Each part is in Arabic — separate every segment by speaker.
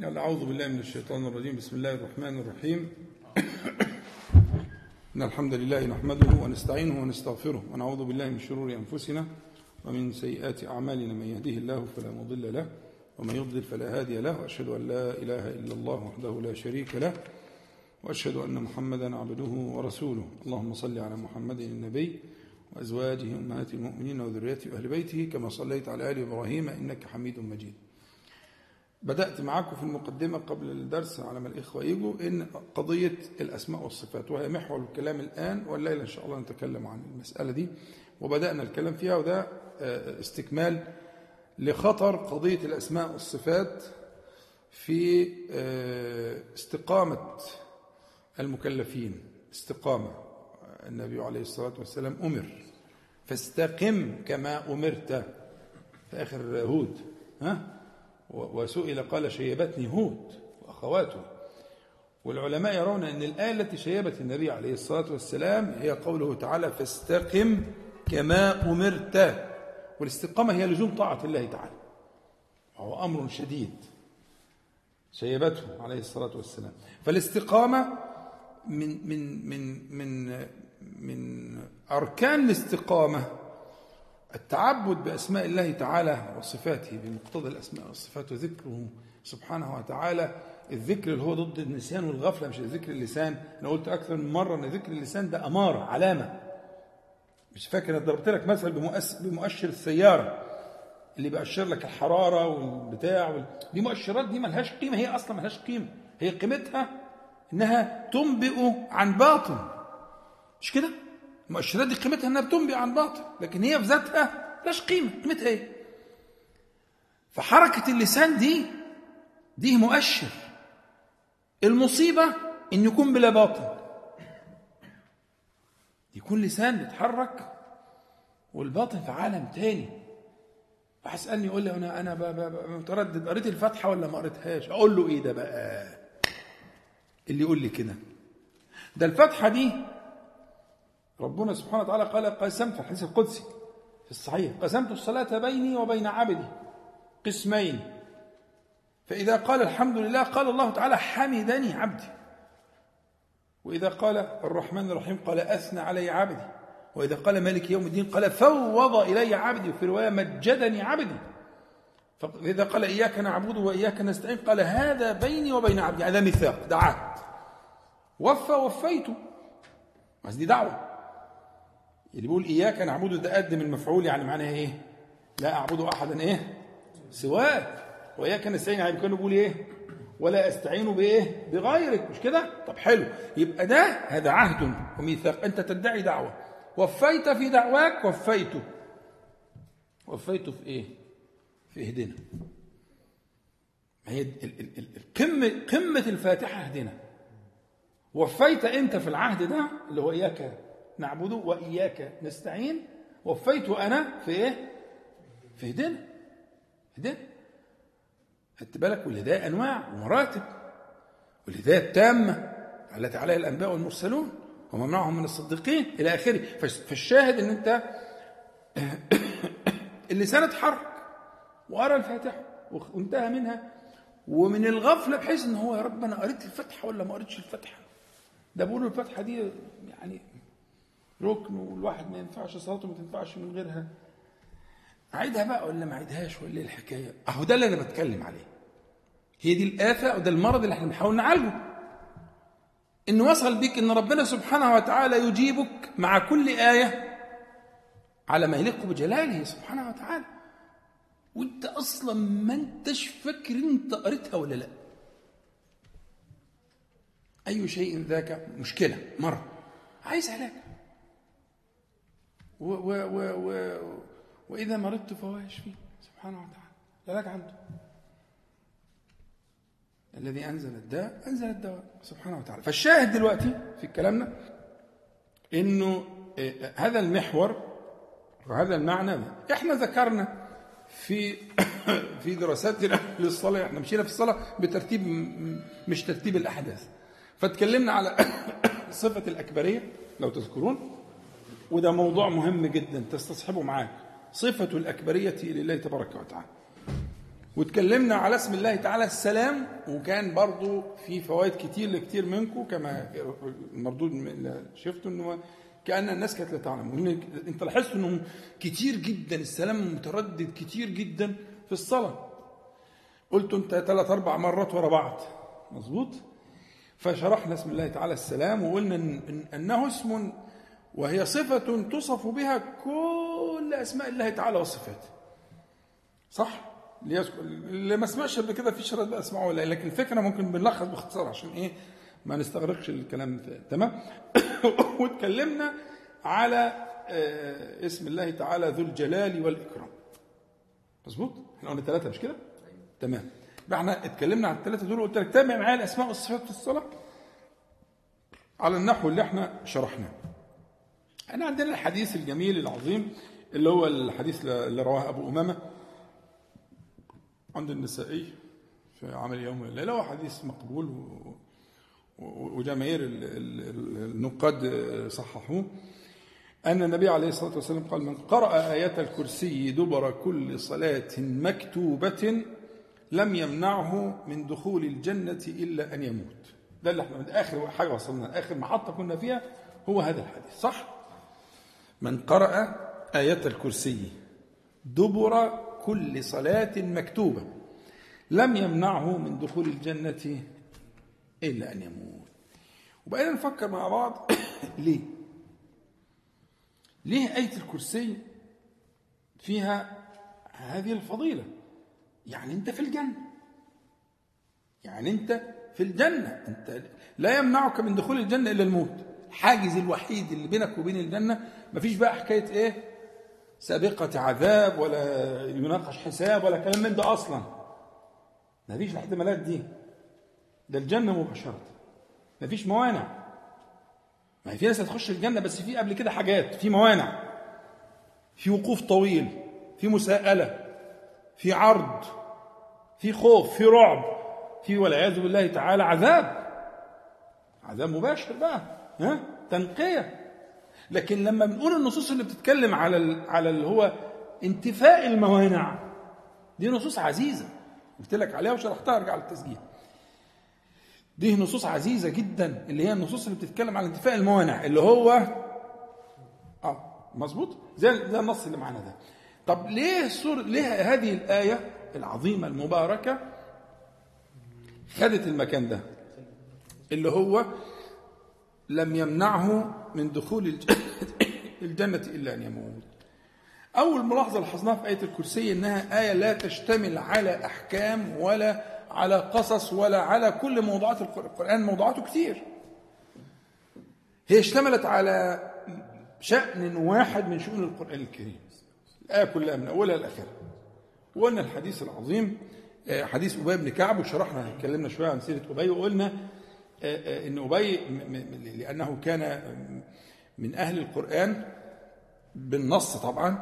Speaker 1: يلا أعوذ بالله من الشيطان الرجيم. بسم الله الرحمن الرحيم. إن الحمد لله نحمده ونستعينه ونستغفره ونعوذ بالله من شرور أنفسنا ومن سيئات أعمالنا. من يهده الله فلا مضل له ومن يضلل فلا هادي له. وأشهد أن لا إله إلا الله وحده لا شريك له وأشهد أن محمدا عبده ورسوله. اللهم صل على محمد النبي وأزواجه أمهات المؤمنين وذريته وأهل بيته كما صليت على آل إبراهيم إنك حميد مجيد. بدأت معكم في المقدمة قبل الدرس على ما الإخوة يجوا إن قضية الأسماء والصفات وهي محور الكلام الآن والليلة إن شاء الله نتكلم عن المسألة دي وبدأنا الكلام فيها وده استكمال لخطر قضية الأسماء والصفات في استقامة المكلفين استقامة النبي عليه الصلاة والسلام أمر فاستقم كما أمرت في آخر هود ها؟ وسئل قال شيبتني هود وأخواته. والعلماء يرون أن الآية التي شيبت النبي عليه الصلاة والسلام هي قوله تعالى فاستقم كما أمرت. والاستقامة هي لزوم طاعة الله تعالى. وهو أمر شديد. شيبته عليه الصلاة والسلام. فالاستقامة من من من من من أركان الاستقامة التعبد بأسماء الله تعالى وصفاته بمقتضى الأسماء والصفات وذكره سبحانه وتعالى. الذكر اللي هو ضد النسيان والغفلة مش ذكر اللسان. أنا قلت أكثر من مرة أن ذكر اللسان ده أمارة علامة. مش فاكر أنا ضربت لك مثل بمؤشر السيارة اللي بيأشر لك الحرارة والبتاع وال... دي مؤشرات دي ملهاش قيمة هي أصلا ملهاش قيمة. هي قيمتها إنها تنبئ عن باطن. مش كده؟ المؤشرات دي قيمتها إنها بتنبئ عن باطل لكن هي في ذاتها ملهاش قيمة. قيمتها إيه؟ فحركة اللسان دي دي مؤشر. المصيبة إن يكون بلا باطن يكون لسان بيتحرك والباطن في عالم تاني. فهسالني يقول لي أنا أنا متردد قريت الفاتحة ولا ما قريتهاش؟ أقول له إيه ده بقى؟ اللي يقول لي كده. ده الفاتحة دي ربنا سبحانه وتعالى قال قسمت في الحديث القدسي في الصحيح قسمت الصلاة بيني وبين عبدي قسمين. فإذا قال الحمد لله قال الله تعالى حمدني عبدي. وإذا قال الرحمن الرحيم قال أثنى علي عبدي. وإذا قال مالك يوم الدين قال فوض إلي عبدي. وفي رواية مجدني عبدي. فإذا قال إياك نعبد وإياك نستعين قال هذا بيني وبين عبدي. هذا ميثاق عهد وفى وفيته بس دي دعوة. اللي بيقول إياك نعبد ده قدم المفعول يعني معناها إيه؟ لا أعبد أحدا إيه؟ سواك وإياك نستعين يعني كانوا بيقول إيه؟ ولا أستعين بإيه؟ بغيرك مش كده؟ طب حلو يبقى ده هذا عهد وميثاق أنت تدعي دعوة وفيت في دعواك وفيته وفيته في إيه؟ في إهدنا هي القمة قمة الفاتحة إهدنا وفيت أنت في العهد ده اللي هو إياك نعبد وإياك نستعين. وفيت أنا في إيه؟ في هدنا هدنا خدت بالك؟ والهداية أنواع ومراتب. والهداية التامة. التي عليها الأنبياء والمرسلون. وممنعهم من الصديقين إلى آخره. فالشاهد أن أنت اللسان اتحرك. وقرأ الفاتحة. وانتهى منها. ومن الغفلة بحيث أن هو يا رب أنا قريت الفاتحة ولا ما قريتش الفاتحة؟ ده بيقولوا الفاتحة دي يعني ركن والواحد ما ينفعش صلاته ما تنفعش من غيرها. أعيدها بقى ولا ما أعيدهاش ولا إيه الحكاية؟ أهو ده اللي أنا بتكلم عليه. هي دي الآفة وده المرض اللي إحنا بنحاول نعالجه. ان وصل بيك إن ربنا سبحانه وتعالى يجيبك مع كل آية على ما يليق بجلاله سبحانه وتعالى. وأنت أصلا ما أنتش فاكر أنت قريتها ولا لأ. أي شيء ذاك مشكلة مرة. عايز علاج. و و و و وإذا مرضت فهو يشفي سبحانه وتعالى. العلاج عنده الذي أنزل الداء أنزل الدواء. سبحانه وتعالى. فالشاهد دلوقتي في كلامنا إنه هذا المحور وهذا المعنى إحنا ذكرنا في في دراستنا للصلاة. إحنا مشينا في الصلاة بترتيب مش ترتيب الأحداث. فتكلمنا على صفة الأكبرية لو تذكرون. وده موضوع مهم جدا تستصحبه معاك. صفة الأكبرية لله تبارك وتعالى. واتكلمنا على اسم الله تعالى السلام وكان برضو في فوائد كتير لكتير منكم كما المردود شفتوا إنه كأن الناس كانت لا تعلم. أنت لاحظت إنه كتير جدا السلام متردد كتير جدا في الصلاة. قلت أنت ثلاث أربع مرات ورا بعض. مظبوط؟ فشرحنا اسم الله تعالى السلام وقلنا إن إنه اسم وهي صفة توصف بها كل أسماء الله تعالى وصفاته صح؟ اللي ما سمعش قبل كده في شرط بقى اسمعه ولا لكن الفكرة ممكن بنلخص باختصار عشان إيه؟ ما نستغرقش الكلام تمام؟ واتكلمنا على آه، اسم الله تعالى ذو الجلال والإكرام. مظبوط؟ إحنا قلنا ثلاثة مش كده؟ تمام. إحنا اتكلمنا عن الثلاثه دول وقلت لك تابع معايا الأسماء والصفات في الصلاة على النحو اللي إحنا شرحناه. إحنا عندنا الحديث الجميل العظيم اللي هو الحديث اللي رواه أبو أمامة عند النسائي في عمل يوم الليلة هو حديث مقبول وجماهير النقاد صححوه. أن النبي عليه الصلاة والسلام قال من قرأ آية الكرسي دبر كل صلاة مكتوبة لم يمنعه من دخول الجنة إلا أن يموت. ده اللي إحنا من آخر حاجة وصلنا آخر محطة كنا فيها هو هذا الحديث صح؟ من قرأ آية الكرسي. دبر كل صلاة مكتوبة. لم يمنعه من دخول الجنة إلا أن يموت. وبقينا نفكر مع بعض. ليه؟ ليه آية الكرسي فيها هذه الفضيلة؟ يعني أنت في الجنة. يعني أنت في الجنة. أنت لا يمنعك من دخول الجنة إلا الموت. الحاجز الوحيد اللي بينك وبين الجنة مفيش بقى حكاية إيه؟ سابقة عذاب ولا يناقش حساب ولا كلام من ده أصلا. مفيش الاحتمالات دي ده الجنة مباشرة. مفيش موانع. ما هي في ناس هتخش الجنة بس في قبل كده حاجات في موانع. في وقوف طويل في مساءلة في عرض في خوف في رعب في والعياذ بالله تعالى عذاب. عذاب مباشر بقى. ها؟ تنقية. لكن لما بنقول النصوص اللي بتتكلم على على اللي هو انتفاء الموانع دي نصوص عزيزة. قلت لك عليها وشرحتها ارجع للتسجيل. دي نصوص عزيزة جدا اللي هي النصوص اللي بتتكلم على انتفاء الموانع اللي هو آه مظبوط؟ زي زي النص اللي معانا ده. طب ليه سور ليه هذه الآية العظيمة المباركة خدت المكان ده؟ اللي هو لم يمنعه من دخول الجنة إلا أن يموت. أول ملاحظة لاحظناها في آية الكرسي إنها آية لا تشتمل على أحكام ولا على قصص ولا على كل موضوعات القرآن موضوعاته كتير. هي اشتملت على شأن واحد من شؤون القرآن الكريم. الآية كلها من أولها لآخرها وقلنا الحديث العظيم آه، حديث أبي بن كعب وشرحنا اتكلمنا شوية عن سيرة أبي وقلنا إن أبي لأنه كان من أهل القرآن بالنص طبعا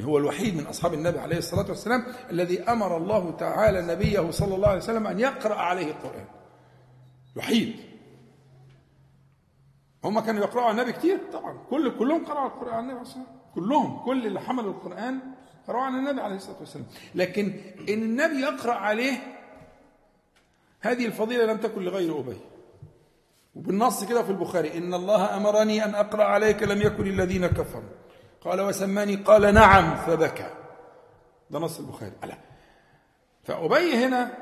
Speaker 1: هو الوحيد من أصحاب النبي عليه الصلاة والسلام الذي أمر الله تعالى نبيه صلى الله عليه وسلم أن يقرأ عليه القرآن. وحيد. هم كانوا يقرأوا على النبي كتير؟ طبعا. كل كلهم قرأوا القرآن على النبي عليه الصلاة والسلام. كلهم. كل اللي حملوا القرآن قرأوا على النبي عليه الصلاة والسلام. لكن إن النبي يقرأ عليه هذه الفضيلة لم تكن لغير أبي. وبالنص كده في البخاري إن الله أمرني أن أقرأ عليك لم يكن الذين كفروا. قال وسماني قال نعم فبكى. ده نص البخاري. ألا. فأبي هنا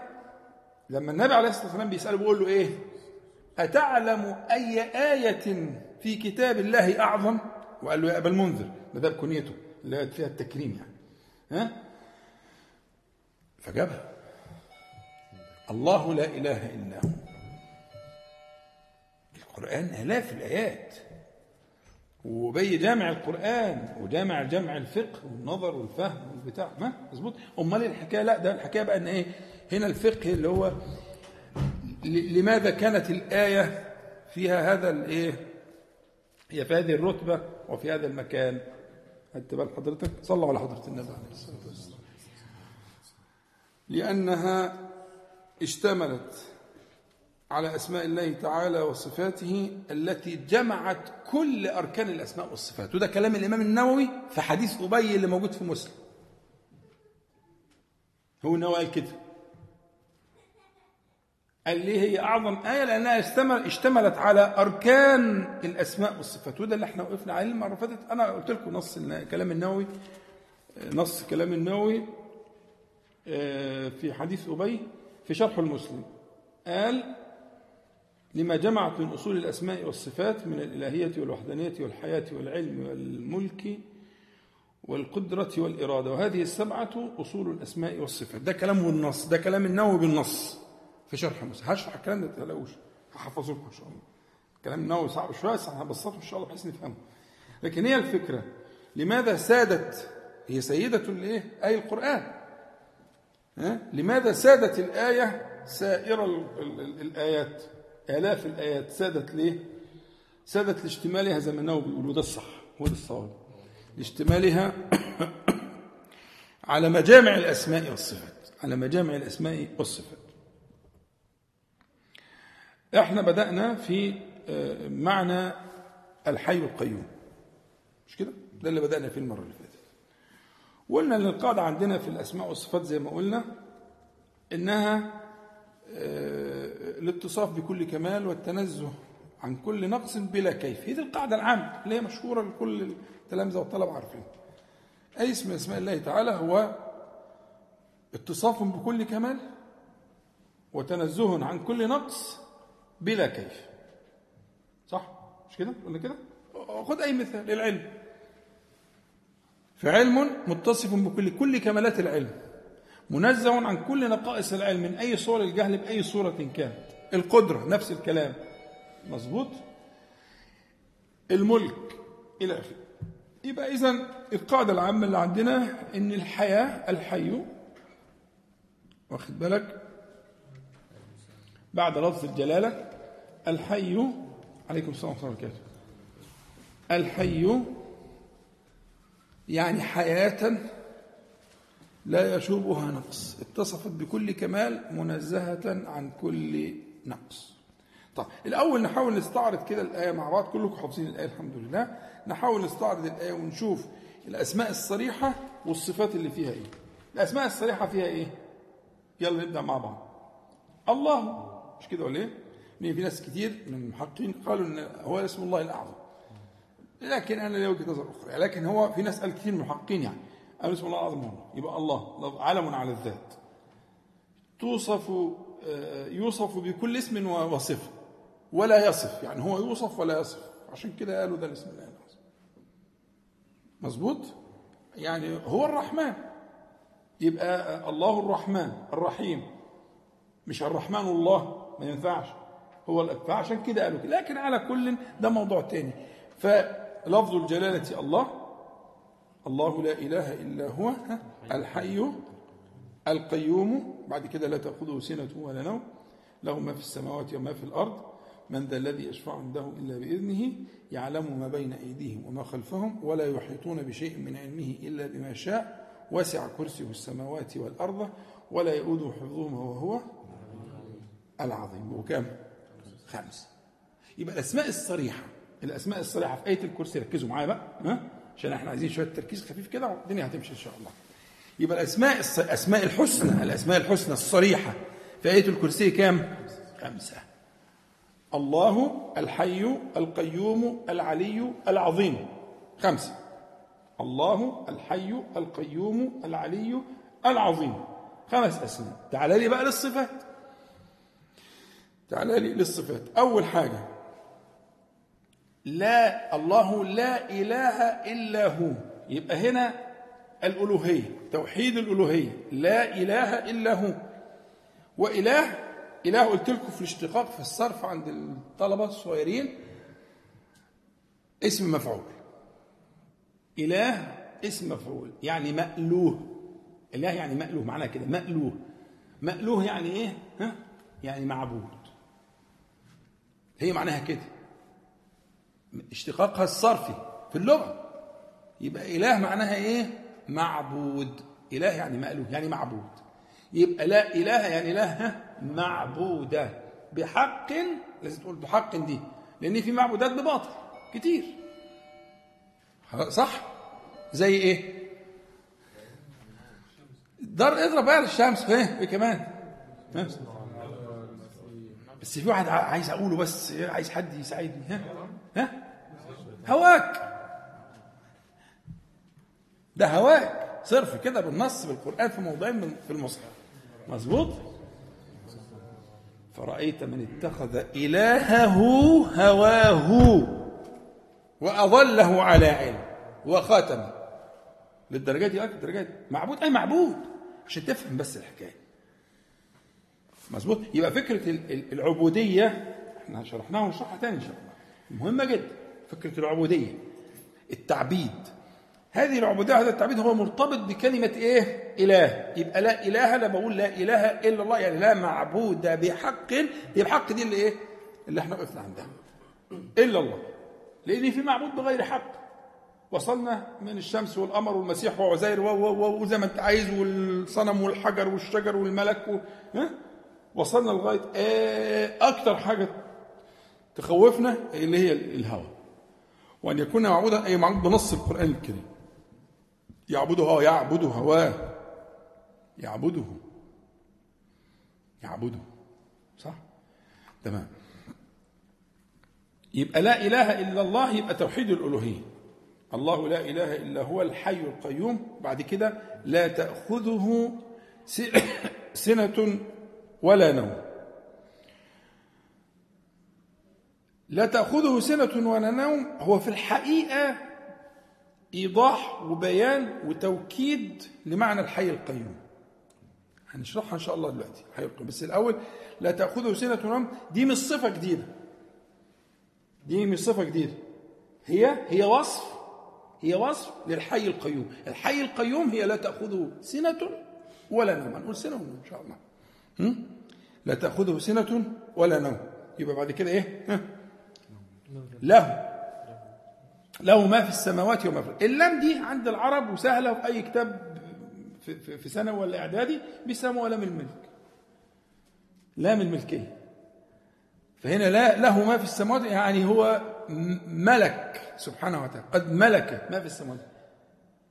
Speaker 1: لما النبي عليه الصلاة والسلام بيسأله بيقول له إيه؟ أتعلم أي آية في كتاب الله أعظم؟ وقال له يا أبا المنذر ده بكنيته اللي فيها التكريم يعني. ها؟ فجابها. الله لا إله إلا هو. القرآن آلاف الآيات. وبي جامع القرآن وجامع جمع الفقه والنظر والفهم والبتاع. ما؟ مظبوط. أمال الحكاية؟ لا ده الحكاية بقى أن إيه؟ هنا الفقه اللي هو لماذا كانت الآية فيها هذا الإيه هي في هذه الرتبة وفي هذا المكان. خدت بال حضرتك صلوا على حضرة النبي عليه الصلاة والسلام. لأنها اشتملت على أسماء الله تعالى وصفاته التي جمعت كل أركان الأسماء والصفات. وده كلام الإمام النووي في حديث أبي اللي موجود في مسلم. هو النووي قال كده. قال ليه هي أعظم آية؟ لأنها اشتمل اشتملت على أركان الأسماء والصفات. وده اللي إحنا وقفنا عليه المرة فاتت. أنا قلت لكم نص كلام النووي. نص كلام النووي آه، في حديث أبي في شرح المسلم قال لما جمعت من أصول الأسماء والصفات من الإلهية والوحدانية والحياة والعلم والملك والقدرة والإرادة وهذه السبعة أصول الأسماء والصفات ده كلام بالنص ده كلام النووي بالنص في شرح مسلم هشرح الكلام ده تلاقوش هحفظه لكم إن شاء الله كلام النووي صعب شوية بس هبسطه إن شاء الله بحيث نفهمه لكن هي الفكرة لماذا سادت هي سيدة الإيه؟ أي القرآن؟ لماذا سادت الآية سائر الآيات؟ آلاف الآيات سادت ليه؟ سادت لاشتمالها زي ما النووي بيقولوا ده الصح هو ده الصواب. لاشتمالها على مجامع الأسماء والصفات على مجامع الأسماء والصفات. إحنا بدأنا في آه، معنى الحي القيوم. مش كده؟ ده اللي بدأنا فيه المرة اللي فاتت. وقلنا إن القاعدة عندنا في الأسماء والصفات زي ما قلنا إنها آه، الاتصاف بكل كمال والتنزه عن كل نقص بلا كيف. هذه القاعدة العامة اللي هي مشهورة لكل التلامذة والطلبة عارفين. أي اسم من أسماء الله تعالى هو اتصاف بكل كمال وتنزه عن كل نقص بلا كيف. صح؟ مش كده؟ قلنا كده؟ خد أي مثال العلم. فعلم متصف بكل كل كمالات العلم منزه عن كل نقائص العلم من أي صور الجهل بأي صورة كانت. القدرة نفس الكلام. مظبوط؟ الملك إلى آخره. يبقى إذا القاعدة العامة اللي عندنا إن الحياة الحي واخد بالك؟ بعد لفظ الجلالة الحي عليكم السلام ورحمة الله وبركاته. الحي يعني حياة لا يشوبها نقص اتصفت بكل كمال منزهة عن كل نقص. طيب الأول نحاول نستعرض كده الآية مع بعض كلكم حافظين الآية الحمد لله. نحاول نستعرض الآية ونشوف الأسماء الصريحة والصفات اللي فيها إيه. الأسماء الصريحة فيها إيه؟ يلا نبدأ مع بعض. الله. مش كده ولا إيه؟ في ناس كتير من المحققين قالوا إن هو اسم الله الأعظم. لكن أنا لي وجهه نظر أخرى. لكن هو في ناس قال كتير من يعني. قالوا اسم الله الاعظم هو يبقى الله علم على الذات. توصف آه، يوصف بكل اسم وصفه ولا يصف. يعني هو يوصف ولا يصف. عشان كده قالوا ده الاسم الله مظبوط؟ يعني هو الرحمن. يبقى الله الرحمن الرحيم. مش الرحمن الله. ما ينفعش. هو فعشان كده قالوا لكن على كل ده موضوع تاني. فلفظ الجلالة الله. الله لا إله إلا هو الحي القيوم. بعد كده لا تأخذه سنة ولا نوم. له ما في السماوات وما في الأرض. من ذا الذي يشفع عنده إلا بإذنه يعلم ما بين أيديهم وما خلفهم ولا يحيطون بشيء من علمه إلا بما شاء. وسع كرسيه السماوات والأرض ولا يؤوده حفظهما وهو العظيم. وكم؟ خمس. يبقى الأسماء الصريحة. الأسماء الصريحة في آية الكرسي ركزوا معايا بقى ها؟ عشان إحنا عايزين شوية تركيز خفيف كده والدنيا هتمشي إن شاء الله. يبقى الأسماء الأسماء الحسنى الأسماء الحسنى الصريحة في آية الكرسي كام؟ خمسة. الله الحي القيوم العلي العظيم. خمسة. الله الحي القيوم العلي العظيم. خمس أسماء. تعال لي بقى للصفات. تعال لي للصفات. أول حاجة لا الله لا إله إلا هو. يبقى هنا الألوهية توحيد الألوهية لا إله إلا هو. وإله إله قلت لكم في الاشتقاق في الصرف عند الطلبة الصغيرين اسم مفعول. إله اسم مفعول يعني مألوه. إله يعني مألوه معناه كده مألوه. مألوه يعني إيه؟ ها؟ يعني معبود. هي معناها كده. اشتقاقها الصرفي في اللغة. يبقى إله معناها إيه؟ معبود. إله يعني مألوه يعني معبود. يبقى لا إله يعني لا معبودة. بحق لازم تقول بحق دي لأن في معبودات بباطل كتير. صح؟ زي إيه؟ دار اضرب بقى الشمس إيه إيه كمان؟ بس في واحد عايز أقوله بس عايز حد يساعدني ها؟ ها؟ هواك. ده هواك. صرف كده بالنص بالقرآن في موضعين في المصحف. مظبوط؟ فرأيت من اتخذ إلهه هواه وأضله على علم وخاتمه للدرجات دي؟ الدرجات معبود؟ أي معبود. عشان تفهم بس الحكاية. مظبوط؟ يبقى فكرة العبودية إحنا شرحناها ونشرحها تاني إن شاء الله. مهمة جدا. فكرة العبودية التعبيد. هذه العبودية هذا التعبيد هو مرتبط بكلمة إيه؟ إله. يبقى لا إله أنا بقول لا إله إلا الله يعني لا معبود بحق هي بحق دي اللي إيه؟ اللي إحنا وقفنا عندها. إلا الله. لأن في معبود بغير حق. وصلنا من الشمس والقمر والمسيح وعزير وزي ما أنت عايز والصنم والحجر والشجر والملك و... ها؟ وصلنا لغاية إيه؟ أكتر حاجة تخوفنا اللي هي الهوى وأن يكون معبودا أي معبود بنص القرآن الكريم. يعبده هو يعبد هواه. يعبده. يعبده. صح؟ تمام. يبقى لا إله إلا الله يبقى توحيد الألوهية. الله لا إله إلا هو الحي القيوم. بعد كده لا تأخذه سنة ولا نوم. لا تأخذه سنة ولا نوم. هو في الحقيقة إيضاح وبيان وتوكيد لمعنى الحي القيوم. هنشرحها إن شاء الله دلوقتي الحي القيوم. بس الأول لا تأخذه سنة ونوم دي مش صفة جديدة. دي مش صفة جديدة. هي هي وصف هي وصف للحي القيوم. الحي القيوم هي لا تأخذه سنة ولا نوم. هنقول سنة ونوم إن شاء الله؟ لا تأخذه سنة ولا نوم. يبقى بعد كده ها؟ له. له. ما في السماوات وما في اللام دي عند العرب وسهلة في أي كتاب في, في, ثانوي ولا إعدادي بيسموها لام الملك. لام الملكية. فهنا لا له ما في السماوات يعني هو ملك سبحانه وتعالى. قد ملك ما في السماوات.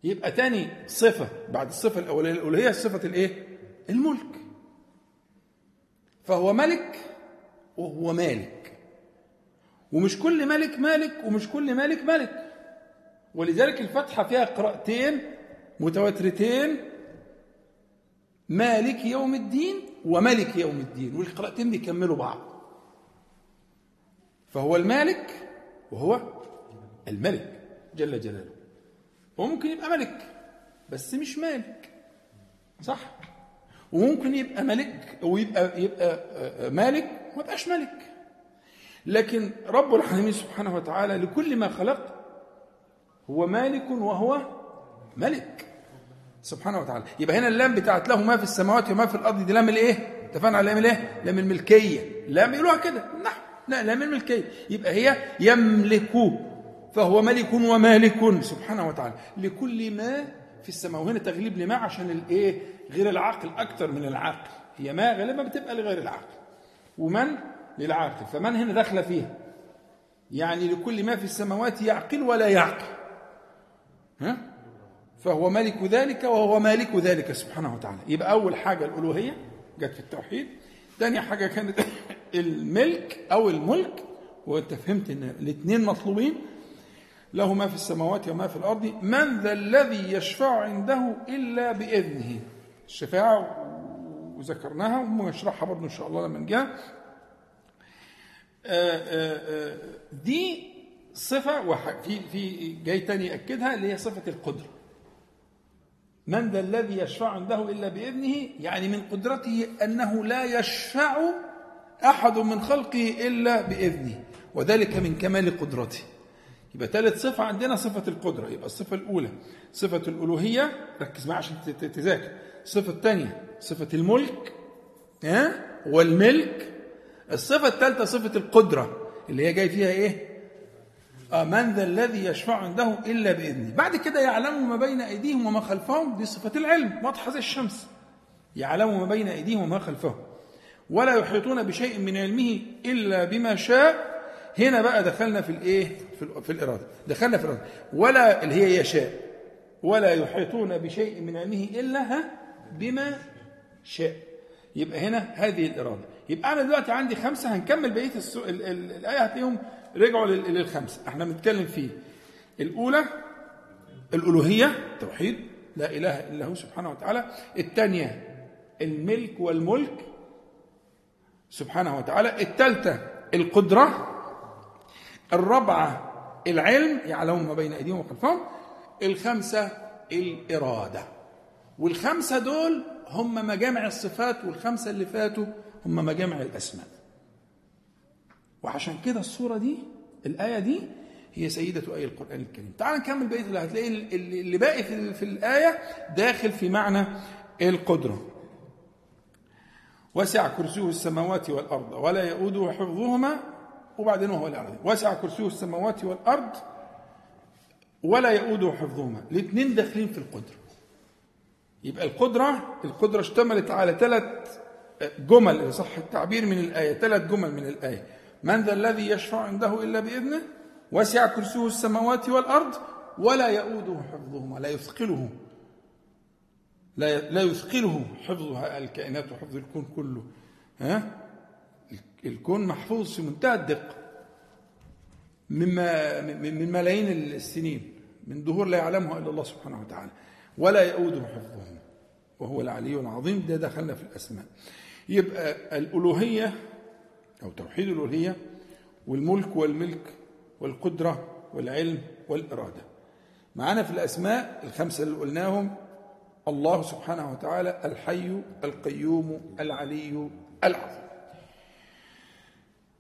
Speaker 1: يبقى تاني صفة بعد الصفة الأولية الأولى هي صفة الإيه؟ الملك. فهو ملك وهو مالك. ومش كل ملك مالك ومش كل مالك ملك. ولذلك الفتحة فيها قراءتين متواترتين. مالك يوم الدين وملك يوم الدين والقراءتين بيكملوا بعض. فهو المالك وهو الملك جل جلاله. هو ممكن يبقى ملك بس مش مالك صح؟ وممكن يبقى ملك ويبقى يبقى مالك وما يبقاش ملك. لكن رب العالمين سبحانه وتعالى لكل ما خلق هو مالك وهو ملك. سبحانه وتعالى. يبقى هنا اللام بتاعت له ما في السماوات وما في الأرض دي لام الإيه؟ اتفقنا على لام الإيه؟ لام الملكية. لام يقولوها كده. نحو لا لام الملكية. يبقى هي يملك فهو ملك ومالك سبحانه وتعالى. لكل ما في السماء. وهنا تغليب لما؟ عشان الإيه؟ غير العقل أكتر من العقل هي ما غالبا بتبقى لغير العقل ومن؟ للعاقل. فمن هنا داخله فيها يعني لكل ما في السماوات يعقل ولا يعقل. ها؟ فهو ملك ذلك وهو مالك ذلك سبحانه وتعالى. يبقى أول حاجة الألوهية جت في التوحيد. ثاني حاجة كانت الملك أو الملك. وأنت فهمت إن الاثنين مطلوبين. له ما في السماوات وما في الأرض. من ذا الذي يشفع عنده إلا بإذنه. الشفاعة وذكرناها ونشرحها برضه إن شاء الله لما جاء دي صفة في في جاي تاني يأكدها اللي هي صفة القدرة. من ذا الذي يشفع عنده إلا بإذنه يعني من قدرته أنه لا يشفع أحد من خلقه إلا بإذنه وذلك من كمال قدرته. يبقى ثالث صفة عندنا صفة القدرة. يبقى الصفة الأولى صفة الألوهية. ركز معايا عشان تذاكر. الصفة الثانية صفة الملك ها والملك الصفة الثالثة صفة القدرة اللي هي جاي فيها إيه؟ آه من ذا الذي يشفع عنده إلا بإذنه. بعد كده يعلم ما بين أيديهم وما خلفهم دي صفة العلم واضحة زي الشمس. يعلم ما بين أيديهم وما خلفهم. ولا يحيطون بشيء من علمه إلا بما شاء. هنا بقى دخلنا في الإيه؟ في, الإرادة. دخلنا في الإرادة. ولا اللي هي يشاء ولا يحيطون بشيء من علمه ها؟ بما شاء. يبقى هنا هذه الإرادة. يبقى أنا دلوقتي عندي خمسة هنكمل بقية السو... ال... ال... الآية هتلاقيهم رجعوا لل... للخمسة. إحنا بنتكلم فيه الأولى الألوهية توحيد لا إله إلا هو سبحانه وتعالى. الثانية الملك والملك سبحانه وتعالى. الثالثة القدرة. الرابعة العلم يعلم ما بين أيديهم وخلفهم. الخمسة الإرادة. والخمسة دول هم مجامع الصفات والخمسة اللي فاتوا هم مجامع الأسماء. وعشان كده الصورة دي الآية دي هي سيدة آية القرآن الكريم. تعال نكمل بقية اللي هتلاقي اللي باقي في, الآية داخل في معنى القدرة. وسع كرسيه السماوات والأرض ولا يؤوده حفظهما وبعدين وهو الأرض وسع كرسيه السماوات والأرض ولا يؤوده حفظهما. الاثنين داخلين في القدرة. يبقى القدرة القدرة اشتملت على ثلاث جمل إن صح التعبير من الآية ثلاث جمل من الآية. من ذا الذي يشفع عنده إلا بإذنه؟ وسع كرسيه السماوات والأرض ولا يؤوده حفظهما لا يثقله. لا لا يثقله حفظ الكائنات وحفظ الكون كله. ها؟ الكون محفوظ في منتهى الدقة. مما من ملايين السنين من دهور لا يعلمها إلا الله سبحانه وتعالى. ولا يؤوده حفظهم وهو العلي العظيم ده دخلنا في الأسماء. يبقى الألوهية أو توحيد الألوهية والملك والملك والقدرة والعلم والإرادة. معانا في الأسماء الخمسة اللي قلناهم الله سبحانه وتعالى الحي القيوم العلي العظيم.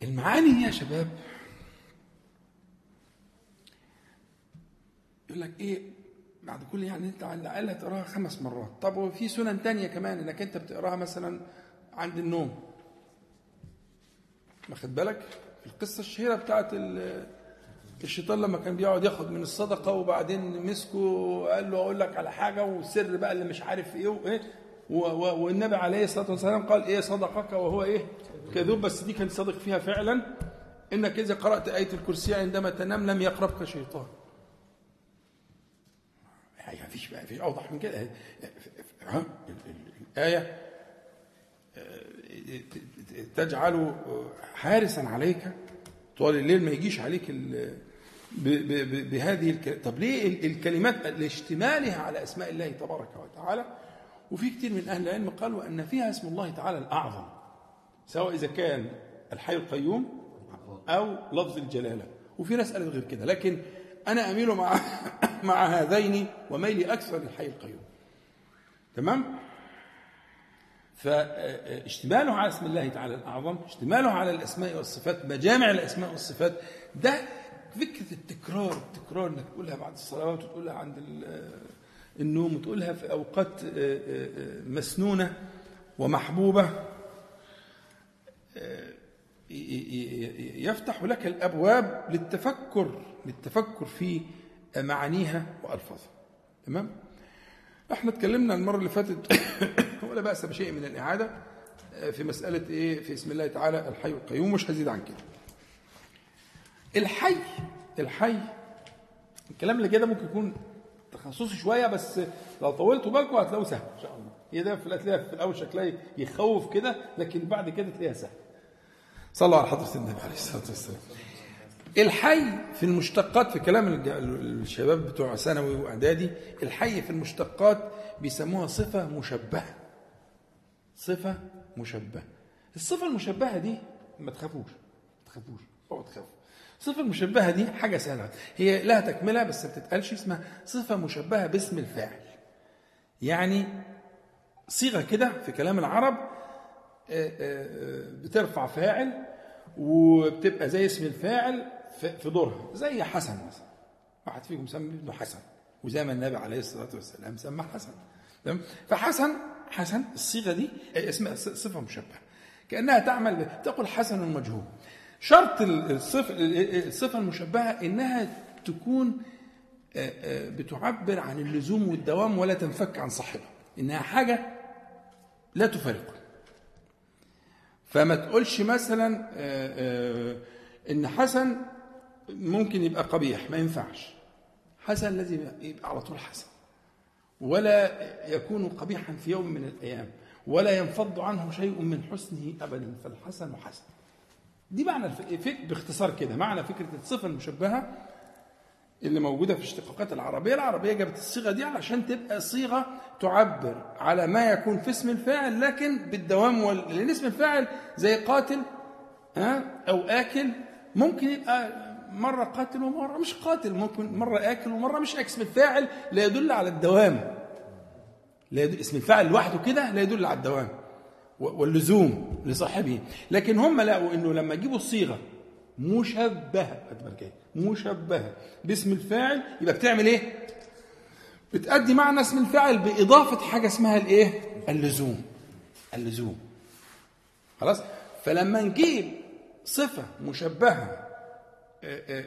Speaker 1: المعاني يا شباب يقول لك إيه بعد كل يعني أنت على الأقل هتقراها خمس مرات. طب وفي سنن تانية كمان إنك أنت بتقراها مثلا عند النوم. واخد بالك؟ القصة الشهيرة بتاعت الشيطان لما كان بيقعد ياخد من الصدقة وبعدين مسكه قال له أقول لك على حاجة والسر بقى اللي مش عارف إيه وايه والنبي عليه الصلاة والسلام قال إيه صدقك وهو إيه؟ كذوب. بس دي كان صادق فيها فعلا. إنك إذا قرأت آية الكرسي عندما تنام لم يقربك شيطان. يعني فيش بقى فيش أوضح من كده. الآية تجعل حارسا عليك طوال الليل ما يجيش عليك بهذه الكلمات طب ليه الكلمات لاشتمالها على أسماء الله تبارك وتعالى؟ وفي كثير من أهل العلم قالوا ان فيها اسم الله تعالى الأعظم سواء إذا كان الحي القيوم أو لفظ الجلالة. وفي ناس قالت غير كده لكن أنا أميل مع مع هذين وميلي أكثر للحي القيوم. تمام؟ فاشتماله على اسم الله تعالى الأعظم اشتماله على الأسماء والصفات مجامع الأسماء والصفات. ده فكرة التكرار التكرار إنك تقولها بعد الصلوات وتقولها عند النوم وتقولها في أوقات مسنونة ومحبوبة. يفتح لك الأبواب للتفكر للتفكر في معانيها وألفاظها. تمام؟ إحنا اتكلمنا المرة اللي فاتت ولا بأس بشيء من الإعادة في مسألة إيه في اسم الله تعالى الحي القيوم مش هزيد عن كده. الحي الحي الكلام اللي كده ممكن يكون تخصصي شوية بس لو طولتوا بالكم هتلاقوه سهل إن شاء الله. هي ده في هتلاقيها في الأول شكلها يخوف كده لكن بعد كده تلاقيها سهل. صلوا على حضرة النبي عليه الصلاة والسلام. الحي في المشتقات في كلام الشباب بتوع ثانوي وإعدادي الحي في المشتقات بيسموها صفة مشبهة. صفة مشبهة. الصفة المشبهة دي ما تخافوش ما تخافوش اوعوا تخافوا. الصفه المشبهة دي حاجة سهلة. هي لها تكملة بس ما بتتقالش اسمها صفة مشبهة باسم الفاعل. يعني صيغة كده في كلام العرب بترفع فاعل وبتبقى زي اسم الفاعل في دورها زي حسن مثلا. واحد فيكم سمى ابنه حسن. وزي ما النبي عليه الصلاة والسلام سمى حسن. تمام؟ فحسن حسن الصيغة دي اسمها صفة مشبهة. كأنها تعمل تقول حسن مجهول. شرط الصفه الصفة المشبهة إنها تكون بتعبر عن اللزوم والدوام ولا تنفك عن صاحبها. إنها حاجة لا تفارقه. فما تقولش مثلا إن حسن ممكن يبقى قبيح ما ينفعش. حسن لازم يبقى على طول حسن. ولا يكون قبيحا في يوم من الأيام ولا ينفض عنه شيء من حسنه أبدا فالحسن حسن دي معنى باختصار كده معنى فكرة الصفة المشبهة اللي موجودة في اشتقاقات العربية. العربية جابت الصيغة دي علشان تبقى صيغة تعبر على ما يكون في اسم الفاعل لكن بالدوام وال... لأن اسم الفاعل زي قاتل ها أو آكل ممكن يبقى مرة قاتل ومرة مش قاتل ممكن مرة آكل ومرة مش اسم الفاعل لا يدل على الدوام. لا يدل اسم الفاعل لوحده كده لا يدل على الدوام. واللزوم لصاحبه. لكن هم لقوا إنه لما يجيبوا الصيغة مشبهة مشبهة باسم الفاعل يبقى بتعمل إيه؟ بتأدي معنى اسم الفاعل بإضافة حاجة اسمها الإيه؟ اللزوم. اللزوم. خلاص؟ فلما نجيب صفة مشبهة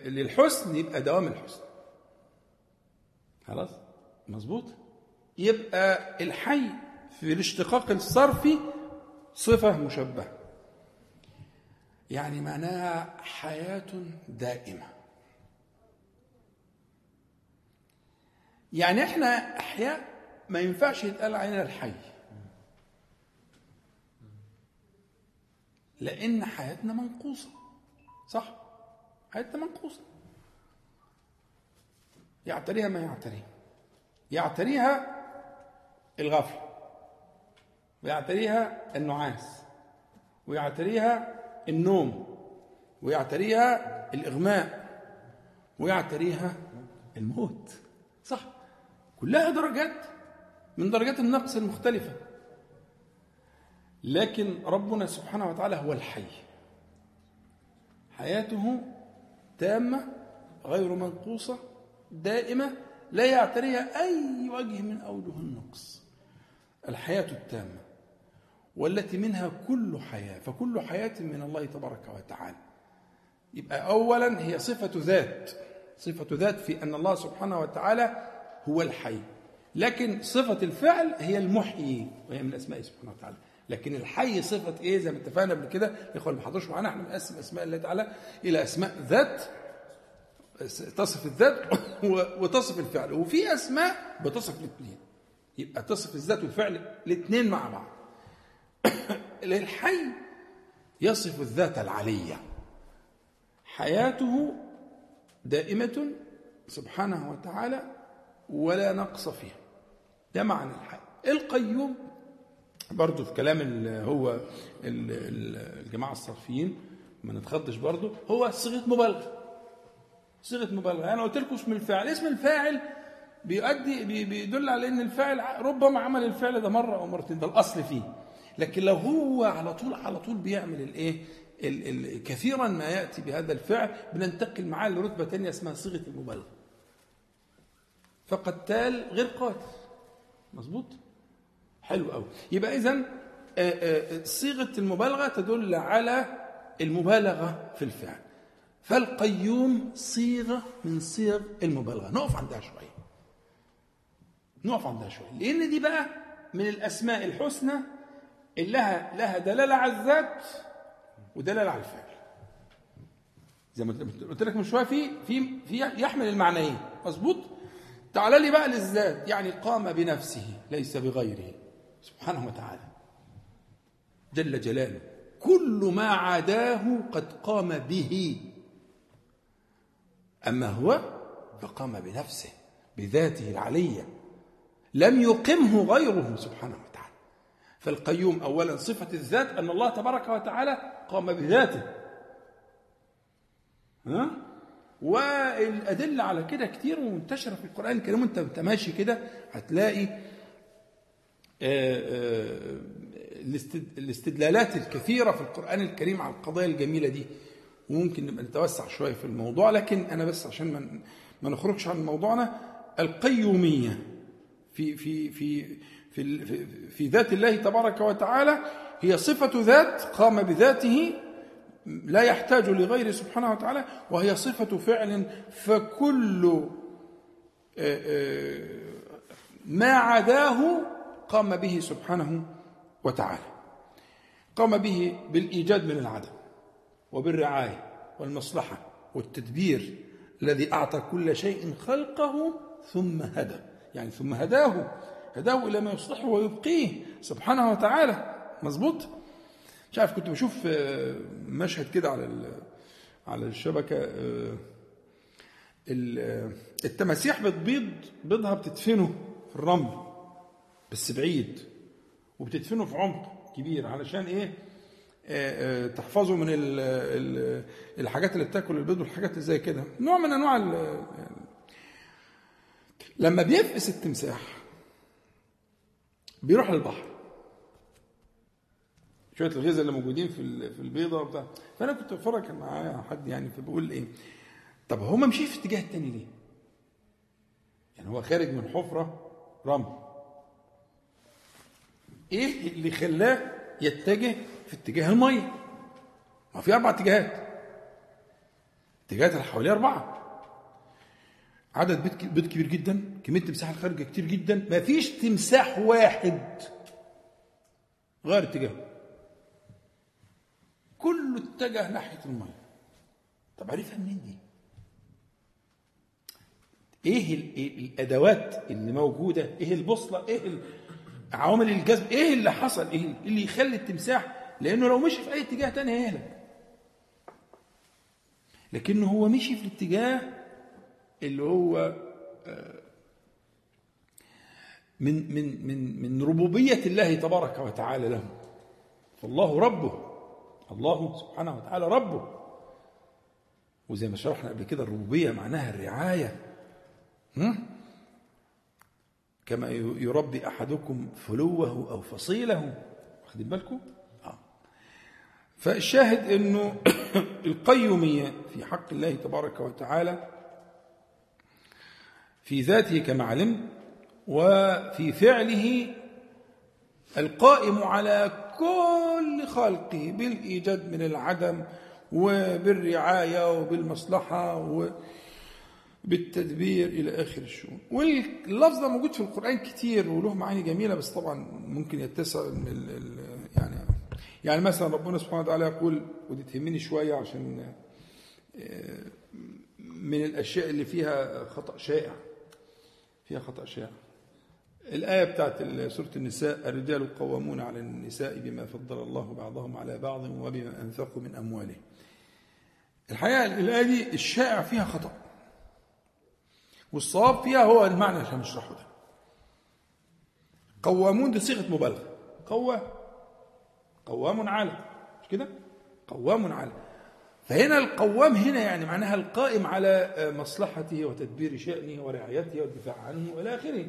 Speaker 1: للحسن يبقى دوام الحسن. خلاص؟ مظبوط؟ يبقى الحي في الاشتقاق الصرفي صفة مشبهة. يعني معناها حياة دائمة. يعني إحنا أحياء ما ينفعش يتقال علينا الحي. لأن حياتنا منقوصة. صح؟ حياتنا منقوصه يعتريها ما يعتريها يعتريها الغفله ويعتريها النعاس. ويعتريها النوم. ويعتريها الإغماء. ويعتريها الموت. صح. كلها درجات من درجات النقص المختلفة. لكن ربنا سبحانه وتعالى هو الحي. حياته تامة غير منقوصة دائمة لا يعتريها أي وجه من أوجه النقص. الحياة التامة والتي منها كل حياة فكل حياة من الله تبارك وتعالى. يبقى أولا هي صفة ذات. صفة ذات في أن الله سبحانه وتعالى هو الحي. لكن صفة الفعل هي المحيي وهي من أسماء سبحانه وتعالى. لكن الحي صفة إيه زي ما اتفقنا قبل كده؟ الإخوة اللي ما حضروش معانا إحنا بنقسم أسماء الله تعالى إلى أسماء ذات تصف الذات وتصف الفعل. وفي أسماء بتصف الاثنين. يبقى تصف الذات والفعل الاثنين مع بعض. الحي يصف الذات العلية. حياته دائمة سبحانه وتعالى ولا نقص فيها. ده معنى الحي. القيوم برضه في كلام اللي هو الجماعة الصرفيين ما نتخضش برضه هو صيغة مبالغة. صيغة مبالغة. أنا يعني قلت لكم اسم الفاعل. اسم الفاعل بيؤدي بيدل على إن الفاعل ربما عمل الفعل ده مرة أو مرتين. ده الأصل فيه. لكن لو هو على طول على طول بيعمل الايه كثيرا ما يأتي بهذا الفعل بننتقل معاه لرتبة ثانية اسمها صيغة المبالغة. فقتال غير قاتل. مظبوط؟ حلو قوي. يبقى اذا آه، آه، صيغة المبالغة تدل على المبالغة في الفعل. فالقيوم صيغة من صيغ المبالغة. نقف عندها شوية. نقف عندها شوية. لأن دي بقى من الأسماء الحسنى اللي لها لها دلالة على الذات ودلالة على الفعل. زي ما قلت لك من شوية في في في يحمل المعنيين. مظبوط؟ تعال لي بقى للذات. يعني قام بنفسه ليس بغيره. سبحانه وتعالى. جل جلاله. كل ما عداه قد قام به. أما هو فقام بنفسه بذاته العلية. لم يقمه غيره سبحانه وتعالى. فالقيوم أولا صفة الذات أن الله تبارك وتعالى قام بذاته. ها؟ والأدلة على كده كتير ومنتشرة في القرآن الكريم. وأنت ماشي كده هتلاقي الاستدلالات الكثيرة في القرآن الكريم على القضايا الجميلة دي وممكن نبقى نتوسع شوية في الموضوع لكن أنا بس عشان ما نخرجش عن موضوعنا القيومية في في في في في ذات الله تبارك وتعالى هي صفة ذات قام بذاته لا يحتاج لغيره سبحانه وتعالى وهي صفة فعل فكل آه، آه، ما عداه قام به سبحانه وتعالى. قام به بالإيجاد من العدم وبالرعاية والمصلحة والتدبير الذي أعطى كل شيء خلقه ثم هدى. يعني ثم هداه هداه إلى ما يصلحه ويبقيه سبحانه وتعالى. مظبوط؟ مش عارف كنت بشوف آه، مشهد كده على على الشبكة آه، التماسيح بتبيض بيضها بتدفنه في الرمل. بس بعيد. وبتدفنه في عمق كبير. علشان إيه؟ آه، تحفظه من الحاجات اللي بتاكل البيض والحاجات اللي زي كده. نوع من أنواع لما بيفقس التمساح بيروح للبحر. شوية الغذاء اللي موجودين في في البيضة وبتاع. فأنا كنت بتفرج كان معايا حد يعني فبقول إيه؟ طب هو ما مشيش في الاتجاه الثاني ليه؟ يعني هو خارج من حفرة رمل. إيه اللي خلاه يتجه في اتجاه المية؟ ما في أربع اتجاهات. اتجاهات اللي حواليه أربعة. عدد بيت بيت كبير جدا كمية تمساح الخارجة كتير جدا. ما فيش تمساح واحد غير اتجاهه. كله اتجه ناحية المية. طب عرفها منين دي؟ إيه الأدوات اللي موجودة؟ إيه البوصلة؟ إيه عوامل الجذب إيه اللي حصل؟ إيه اللي يخلي التمساح؟ لأنه لو مشي في أي اتجاه تاني هيهلك. لكنه هو مشي في الاتجاه اللي هو آه، من من من من ربوبية الله تبارك وتعالى له. فالله ربه. الله سبحانه وتعالى ربه. وزي ما شرحنا قبل كده الربوبية معناها الرعاية. كما يربي أحدكم فلوه أو فصيله واخدين بالكم آه. فالشاهد أنه القيومية في حق الله تبارك وتعالى في ذاته كما علم وفي فعله القائم على كل خلقه بالإيجاد من العدم وبالرعاية وبالمصلحة وبالتدبير إلى آخر الشؤون. واللفظ ده موجود في القرآن كتير وله معاني جميلة بس طبعا ممكن يتسع يعني يعني مثلا ربنا سبحانه وتعالى يقول ودي تهمني شوية عشان آه، من الأشياء اللي فيها خطأ شائع فيها خطأ شائع. الآية بتاعت سورة النساء الرجال قوامون على النساء بما فضل الله بعضهم على بعض وبما أنفقوا من أموالهم. الحقيقة الآية دي الشائع فيها خطأ. والصواب فيها هو المعنى اللي هنشرحه ده. قوامون دي صيغة مبالغة. قوى قوام على مش كده؟ قوام على فهنا القوام هنا يعني معناها القائم على مصلحته وتدبير شأنه ورعايته والدفاع عنه وإلى آخره.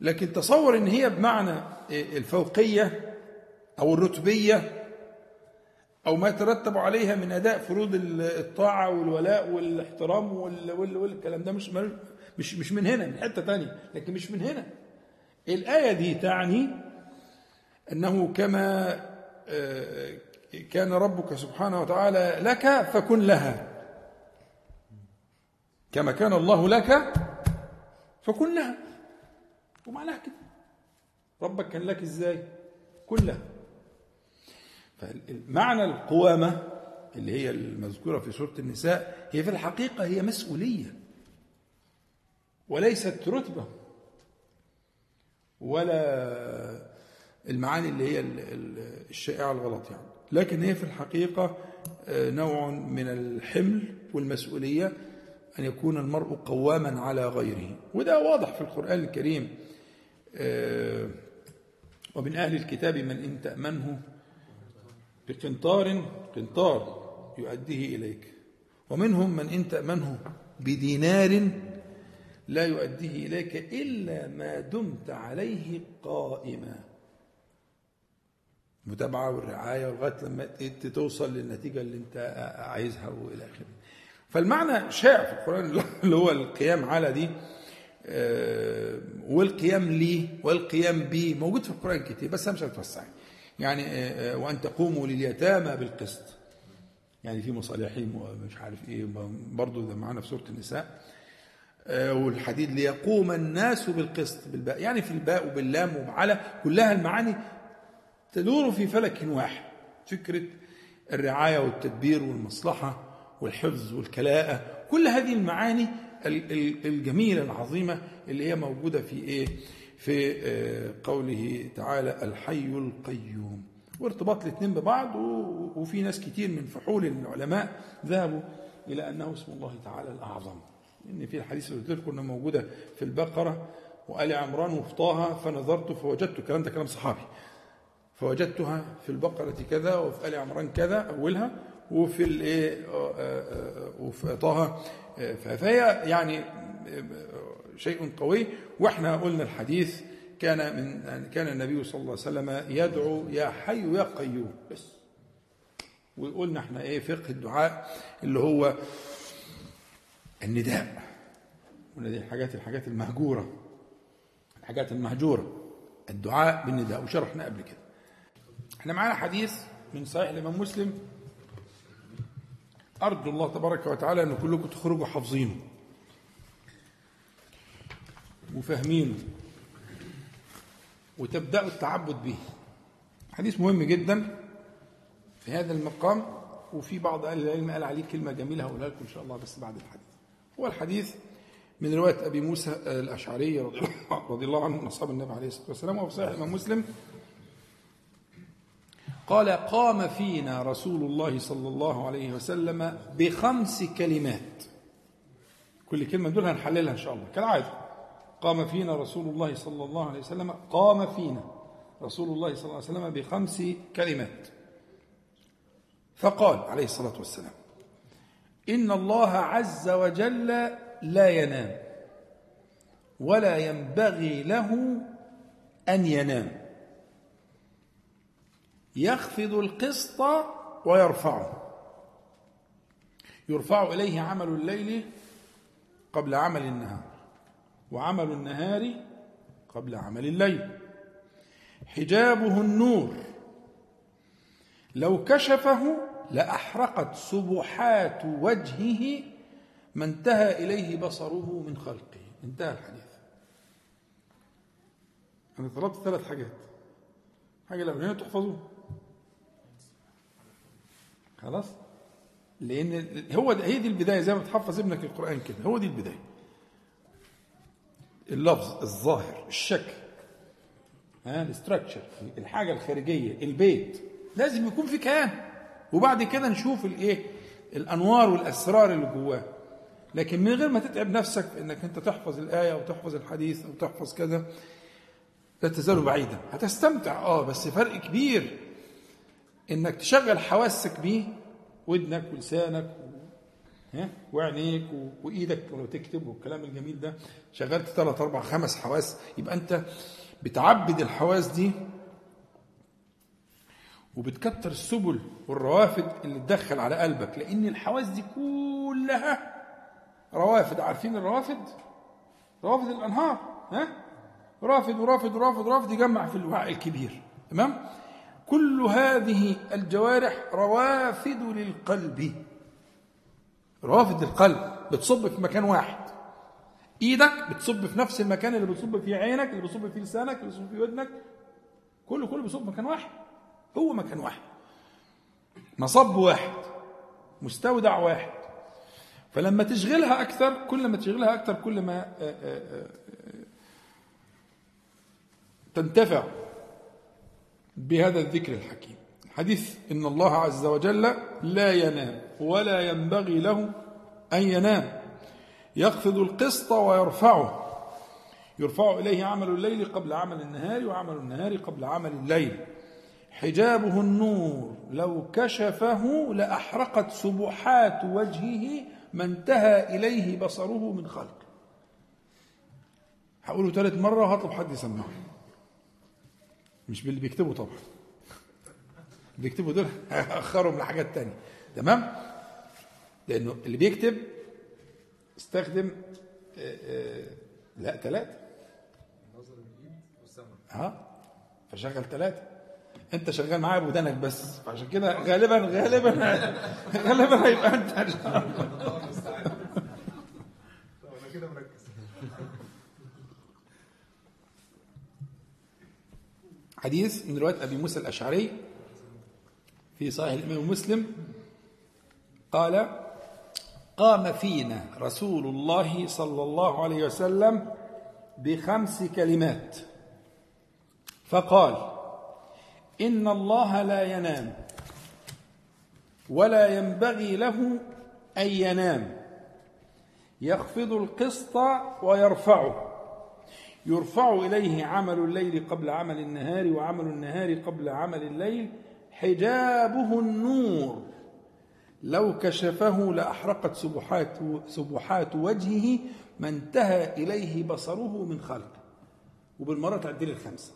Speaker 1: لكن تصور إن هي بمعنى الفوقية أو الرتبية أو ما يترتب عليها من أداء فروض الطاعة والولاء والاحترام والكلام ده مش مش مش من هنا من حتة ثانية لكن مش من هنا. الآية دي تعني أنه كما آه، كان ربك سبحانه وتعالى لك فكن لها. كما كان الله لك فكن لها. ومعناها كده. ربك كان لك إزاي؟ كلها فمعنى القوامة اللي هي المذكورة في سورة النساء هي في الحقيقة هي مسؤولية وليست رتبة ولا المعاني اللي هي الشائعة الغلط يعني. لكن هي في الحقيقة آه، نوع من الحمل والمسؤولية أن يكون المرء قواما على غيره. وده واضح في القرآن الكريم آه، ومن أهل الكتاب من إن تأمنه بقنطار قنطار يؤديه إليك. ومنهم من إن تأمنه بدينار لا يؤديه إليك إلا ما دمت عليه قائما. المتابعة والرعاية لغاية لما توصل للنتيجة اللي أنت عايزها وإلى آخره. فالمعنى شائع في القرآن اللي هو القيام على دي آه، والقيام لي والقيام بي موجود في القرآن كتير بس أنا مش هتوسع يعني آه، آه، وأن تقوموا لليتامى بالقسط. يعني في مصالحهم ومش عارف إيه برضه ده معانا في سورة النساء والحديد ليقوم الناس بالقسط بالباء. يعني في الباء وباللام وعلى كلها المعاني تدور في فلك واحد. فكرة الرعاية والتدبير والمصلحة والحفظ والكلاءة كل هذه المعاني الجميلة العظيمة اللي هي موجودة في إيه؟ في آه، قوله تعالى الحي القيوم. وارتباط الاثنين ببعض وفي ناس كتير من فحول العلماء ذهبوا إلى أنه اسم الله تعالى الأعظم. إن في الحديث اللي قلت لكم موجودة في البقرة وآل عمران وفي طه فنظرت فوجدت الكلام ده كلام صحابي. فوجدتها في البقرة كذا وفي آل عمران كذا أولها وفي الايه آه، آه، وفي طه فهي يعني شيء قوي. وإحنا قلنا الحديث كان من كان النبي صلى الله عليه وسلم يدعو يا حي يا قيوم. بس. وقلنا إحنا إيه فقه الدعاء اللي هو النداء. قلنا دي الحاجات الحاجات المهجورة. الحاجات المهجورة. الدعاء بالنداء. وشرحنا قبل كده. إحنا معانا حديث من صحيح الإمام مسلم. أرجو الله تبارك وتعالى أن كلكم تخرجوا حافظينه. وفاهمينه وتبدأوا التعبد به. حديث مهم جدا في هذا المقام وفي بعض أهل العلم قال عليه كلمة جميلة هقولها لكم إن شاء الله بس بعد الحديث. هو الحديث من رواية أبي موسى الأشعري رضي الله عنه من اصحاب النبي عليه الصلاة والسلام وفي صحيح الامام مسلم. قال قام فينا رسول الله صلى الله عليه وسلم بخمس كلمات. كل كلمة دول هنحللها إن شاء الله كالعادة. قام فينا رسول الله صلى الله عليه وسلم قام فينا رسول الله صلى الله عليه وسلم بخمس كلمات. فقال عليه الصلاة والسلام إن الله عز وجل لا ينام ولا ينبغي له أن ينام. يخفض القسط ويرفعه. يرفع إليه عمل الليل قبل عمل النهار. وعمل النهار قبل عمل الليل. حجابه النور. لو كشفه لأحرقت سبحات وجهه ما انتهى إليه بصره من خلقه. انتهى الحديث. أنا طلبت ثلاث حاجات. حاجة الأولانية تحفظوها. خلاص؟ لأن هو هي دي البداية زي ما تحفظ ابنك القرآن كده. هو دي البداية. اللفظ الظاهر الشكل ها الاستراكشر الحاجة الخارجية البيت لازم يكون في كيان. وبعد كده نشوف الإيه؟ الأنوار والأسرار اللي جواه. لكن من غير ما تتعب نفسك إنك أنت تحفظ الآية أو تحفظ الحديث أو تحفظ كذا لا تزال بعيدا. هتستمتع آه بس فرق كبير إنك تشغل حواسك بيه ودنك ولسانك وعينيك وإيدك لو تكتب والكلام الجميل ده. شغلت ثلاث أربع خمس حواس. يبقى أنت بتعبد الحواس دي وبتكتر السبل والروافد اللي تدخل على قلبك لأن الحواس دي كلها روافد. عارفين الروافد؟ روافد الأنهار ها؟ رافد ورافد ورافد ورافد يجمع في الوعاء الكبير تمام؟ كل هذه الجوارح روافد للقلب. روافد القلب بتصب في مكان واحد. إيدك بتصب في نفس المكان اللي بتصب فيه عينك اللي بتصب فيه لسانك اللي بتصب فيه ودنك. كله كله بيصب في مكان واحد. هو مكان واحد. مصب واحد. مستودع واحد. فلما تشغلها أكثر كل ما تشغلها أكثر كل ما آه، آه، آه، تنتفع بهذا الذكر الحكيم. حديث إن الله عز وجل لا ينام ولا ينبغي له أن ينام. يخفض القسط ويرفعه. يرفع إليه عمل الليل قبل عمل النهار وعمل النهار قبل عمل الليل. حجابه النور لو كشفه لأحرقت سبحات وجهه ما انتهى إليه بصره من خلق. هقوله ثالث مرة وهطلب حد يسمعه. مش باللي بيكتبه طبعا. بيكتبوا دول هيأخرهم لحاجات تانية. تمام؟ لأنه اللي بيكتب استخدم آه، آه، لا ثلاثة ها فشغل ثلاثة أنت شغال معايا بودانك بس. فعشان كده غالبا غالبا غالبا هيبقى مركز. حديث من رواية أبي موسى الأشعري. في صحيح الإمام مسلم قال قام فينا رسول الله صلى الله عليه وسلم بخمس كلمات. فقال إن الله لا ينام ولا ينبغي له أن ينام. يخفض القسط ويرفعه. يرفع إليه عمل الليل قبل عمل النهار وعمل النهار قبل عمل الليل حجابه النور. لو كشفه لأحرقت سبحات, سبحات وجهه ما انتهى إليه بصره من خلقه. وبالمرة تعدل الخمسة.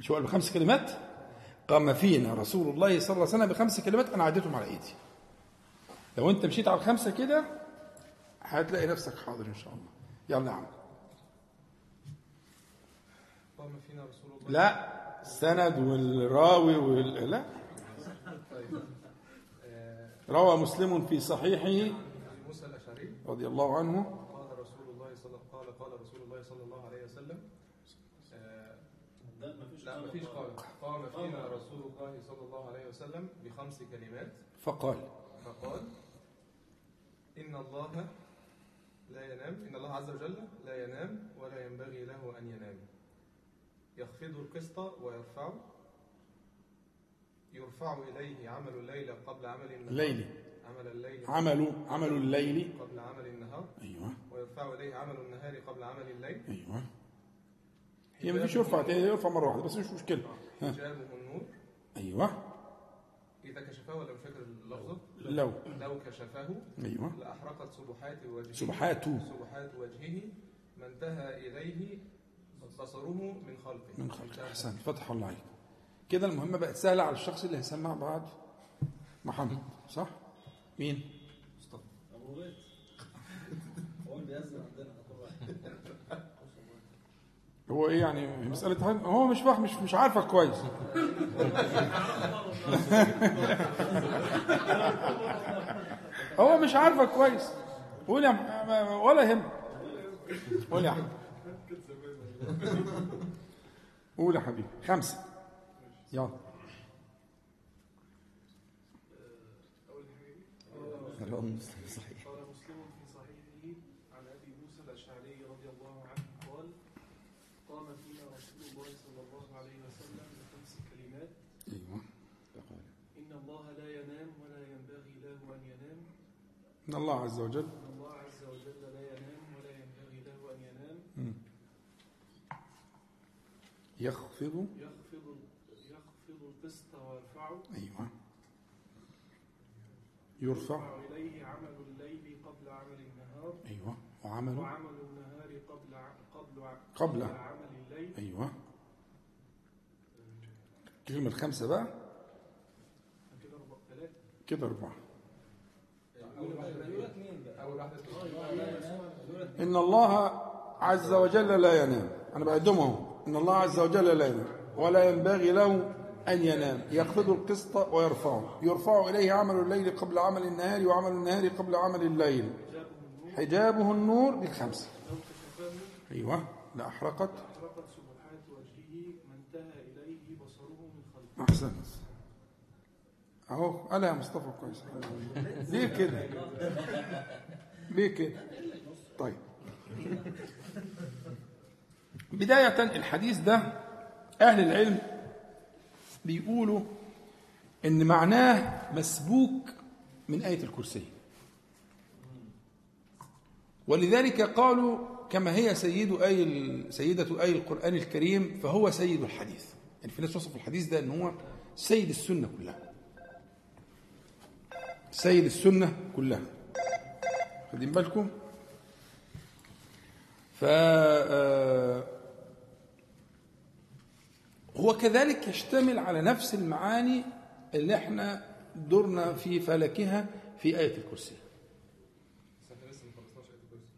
Speaker 1: شو قال بخمس كلمات؟ قام فينا رسول الله صلى الله عليه وسلم بخمس كلمات أنا عديتهم على إيدي. لو أنت مشيت على الخمسة كده هتلاقي نفسك حاضر إن شاء الله. يلا يا عم.
Speaker 2: قام فينا رسول الله.
Speaker 1: لا. السند والراوي وال... لا. روى مسلم في صحيحه
Speaker 2: موسى الأشعري
Speaker 1: رضي الله عنه.
Speaker 2: قال رسول الله صلى قال قال رسول الله صلى الله عليه وسلم لا مفيش قال قام فينا رسول الله صلى الله عليه وسلم بخمس كلمات
Speaker 1: فقال.
Speaker 2: فقال إن الله لا ينام إن الله عز وجل لا ينام ولا ينبغي له أن ينام. يخفض القسط ويرفعه. يرفع إليه عمل الليل قبل عمل النهار.
Speaker 1: الليل.
Speaker 2: عمل الليل
Speaker 1: عملوا عمل الليل.
Speaker 2: قبل عمل النهار.
Speaker 1: أيوه.
Speaker 2: ويرفع إليه عمل النهار قبل عمل الليل.
Speaker 1: أيوه. هي ما فيش يرفع يرفع مرة واحدة بس مش مشكلة. ها.
Speaker 2: حجابه النور.
Speaker 1: أيوه.
Speaker 2: إذا كشفه ولا مش فاكر اللفظة؟
Speaker 1: لو.
Speaker 2: لو كشفه.
Speaker 1: أيوه.
Speaker 2: لأحرقت سبحات وجهه.
Speaker 1: سبحاته.
Speaker 2: سبحات وجهه. ما انتهى إليه بصره من خلقه
Speaker 1: من خلق أحسن. فتح الله عليك كده المهمة بقت سهلة على الشخص اللي هيسمع بعد محمد صح؟ مين؟
Speaker 3: أبو بيت. هو اللي بيأذن عندنا
Speaker 1: هو إيه يعني؟ مسألة هل- هو مش فاهم مش مش عارفك كويس. هو مش عارفك كويس. قول يا ولا يهم. قول يا أحمد. قول يا حبيبي. خمسة. يلا.
Speaker 3: رواه مسلم صحيح.
Speaker 2: قال مسلم في صحيحه عن أبي موسى الأشعري رضي الله عنه قال قام فينا رسول الله صلى الله عليه وسلم بخمس كلمات.
Speaker 1: أيوه.
Speaker 2: إن الله لا ينام ولا ينبغي له أن ينام.
Speaker 1: إن الله عز وجل
Speaker 2: ان الله عز وجل لا ينام ولا ينبغي له ان ينام
Speaker 1: يخفض.
Speaker 2: يخفض يخفض القسط ويرفعه.
Speaker 1: أيوه. يرفع.
Speaker 2: إليه عمل الليل قبل عمل النهار.
Speaker 1: أيوه. وعمل.
Speaker 2: وعمل النهار قبل قبل
Speaker 1: قبل.
Speaker 2: عمل الليل.
Speaker 1: أيوه. الكلمة الخامسه بقى.
Speaker 2: كده ربع ثلاثة.
Speaker 1: كده
Speaker 2: واحدة
Speaker 1: إن الله عز وجل لا ينام. أنا بعدهم إن الله عز وجل لا ينام ولا ينبغي له أن ينام. يخفض القسط ويرفعه. يرفع إليه عمل الليل قبل عمل النهار وعمل النهار قبل عمل الليل. حجابه النور
Speaker 2: كشفه
Speaker 1: أيوه. لاحرقت
Speaker 2: أحرقت. إليه
Speaker 1: احسنت أهو. قال يا مصطفى كويس. ليه كده؟ ليه كده؟ طيب. بداية الحديث ده أهل العلم بيقولوا إن معناه مسبوك من آية الكرسي. ولذلك قالوا كما هي سيد آي سيدة آي القرآن الكريم فهو سيد الحديث. يعني في ناس وصف الحديث ده إن هو سيد السنة كلها. سيد السنة كلها. خدين بالكم؟ ف آه، هو كذلك يشتمل على نفس المعاني اللي إحنا درنا في فلكها في آية الكرسي.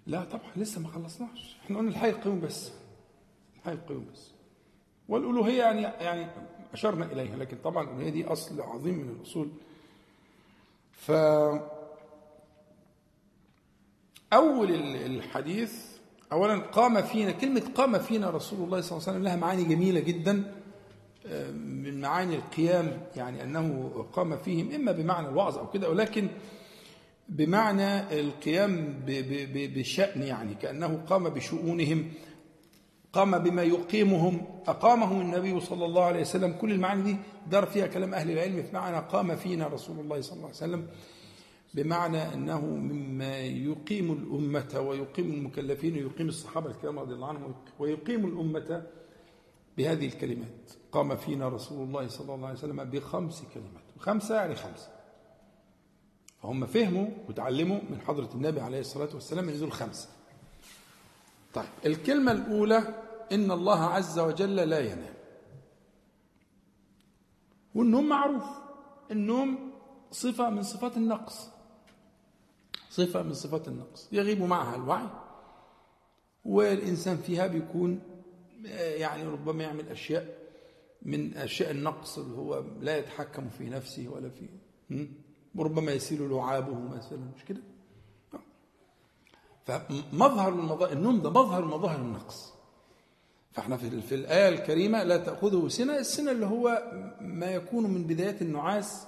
Speaker 1: لا طبعا لسه ما خلصناش. إحنا قلنا الحي القيوم بس. الحي القيوم بس. والألوهية يعني يعني أشرنا إليها لكن طبعا الألوهية دي أصل عظيم من الأصول. ف أول ال- الحديث أولا قام فينا كلمة قام فينا رسول الله صلى الله عليه وسلم لها معاني جميلة جدا. من معاني القيام يعني أنه قام فيهم إما بمعنى الوعظ أو كده ولكن بمعنى القيام بشأن يعني كأنه قام بشؤونهم قام بما يقيمهم. أقامهم النبي صلى الله عليه وسلم كل المعاني دي دار فيها كلام أهل العلم في معنى قام فينا رسول الله صلى الله عليه وسلم بمعنى أنه مما يقيم الأمة ويقيم المكلفين ويقيم الصحابة الكرام رضي الله عنهم ويقيم الأمة بهذه الكلمات. قام فينا رسول الله صلى الله عليه وسلم بخمس كلمات. خمسة يعني خمسة. فهم فهموا وتعلموا من حضرة النبي عليه الصلاة والسلام إن دول خمسة. طيب الكلمة الأولى إن الله عز وجل لا ينام. والنوم معروف. النوم صفة من صفات النقص. صفة من صفات النقص. يغيب معها الوعي. والإنسان فيها بيكون يعني ربما يعمل أشياء من أشياء النقص اللي هو لا يتحكم في نفسه ولا في? وربما يسيل لعابه مثلا مش كده؟ فمظهر من مظاهر النوم ده مظهر مظاهر النقص. فإحنا في, في الآية الكريمة لا تأخذه سنة السنة اللي هو ما يكون من بدايات النعاس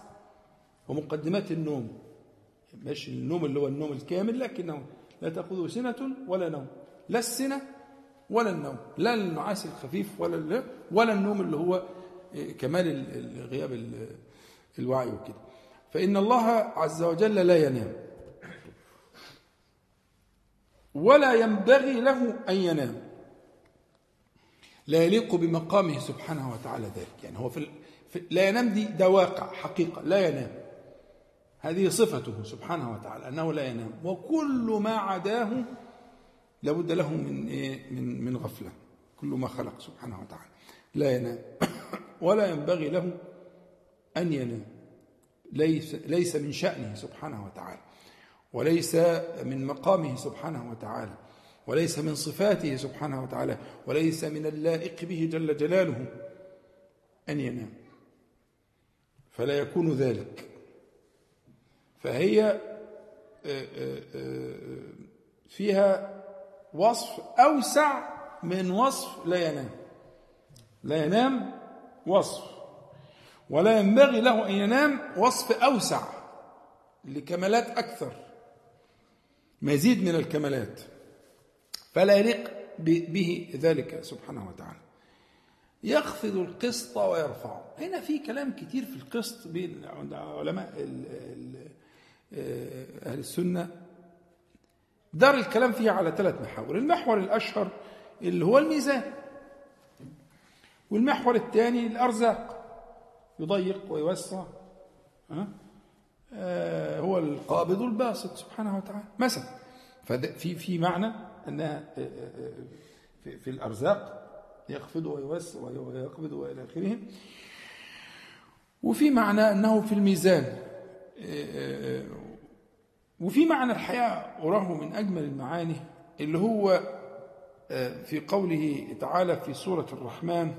Speaker 1: ومقدمات النوم. مش النوم اللي هو النوم الكامل لكنه لا تأخذه سنة ولا نوم. لا السنة ولا النوم لا النعاس الخفيف ولا ولا النوم اللي هو كمال ال- ال- غياب ال- الوعي وكده. فإن الله عز وجل لا ينام. ولا ينبغي له أن ينام. لا يليق بمقامه سبحانه وتعالى ذلك. يعني هو في. في لا ينام دي ده واقع حقيقة لا ينام. هذه صفته سبحانه وتعالى أنه لا ينام. وكل ما عداه لابد له من إيه؟ من من غفلة. كل ما خلق سبحانه وتعالى. لا ينام ولا ينبغي له أن ينام ليس ليس من شأنه سبحانه وتعالى. وليس من مقامه سبحانه وتعالى. وليس من صفاته سبحانه وتعالى. وليس من اللائق به جل جلاله أن ينام فلا يكون ذلك. فهي آه، آه، آه، فيها وصف أوسع من وصف لا ينام. لا ينام وصف. ولا ينبغي له أن ينام وصف أوسع لكمالات أكثر. مزيد من الكمالات. فلا يليق به ذلك سبحانه وتعالى. يخفض القسط ويرفعه هنا في كلام كتير في القسط بين علماء آه، أهل السنة دار الكلام فيها على ثلاث محاور. المحور الأشهر اللي هو الميزان والمحور الثاني الأرزاق يضيق ويوسع ها؟ آه، هو القابض الباسط سبحانه وتعالى. مثلا ففي في معنى انها آه، آه، في, الأرزاق يخفض ويوسع ويقبض وإلى آخره. وفي معنى أنه في الميزان وفي معنى الحقيقة اراه من أجمل المعاني اللي هو آه، في قوله تعالى في سورة الرحمن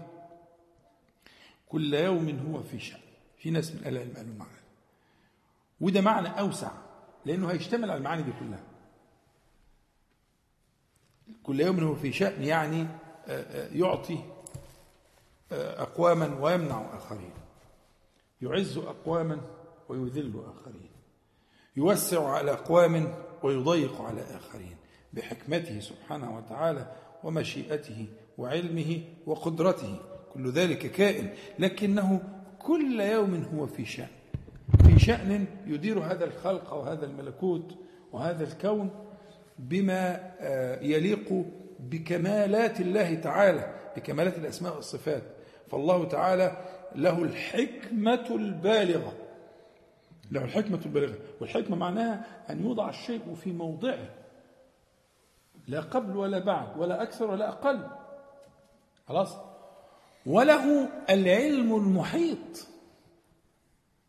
Speaker 1: كل يوم هو في شأن. في ناس من أهل العلم قالوا المعنى ده. وده معنى أوسع لأنه هيشتمل على المعاني دي كلها. كل يوم هو في شأن يعني آه، آه، يعطي أقواما ويمنع آخرين. يعز أقواما ويذل آخرين. يوسع على أقوام ويضيق على آخرين بحكمته سبحانه وتعالى ومشيئته وعلمه وقدرته. كل ذلك كائن. لكنه كل يوم هو في شأن. في شأن يدير هذا الخلق وهذا الملكوت وهذا الكون بما آه، يليق بكمالات الله تعالى بكمالات الأسماء والصفات. فالله تعالى له الحكمة البالغة. له الحكمة البالغة والحكمة معناها أن يوضع الشيء في موضعه. لا قبل ولا بعد ولا أكثر ولا أقل. خلاص؟ وله العلم المحيط.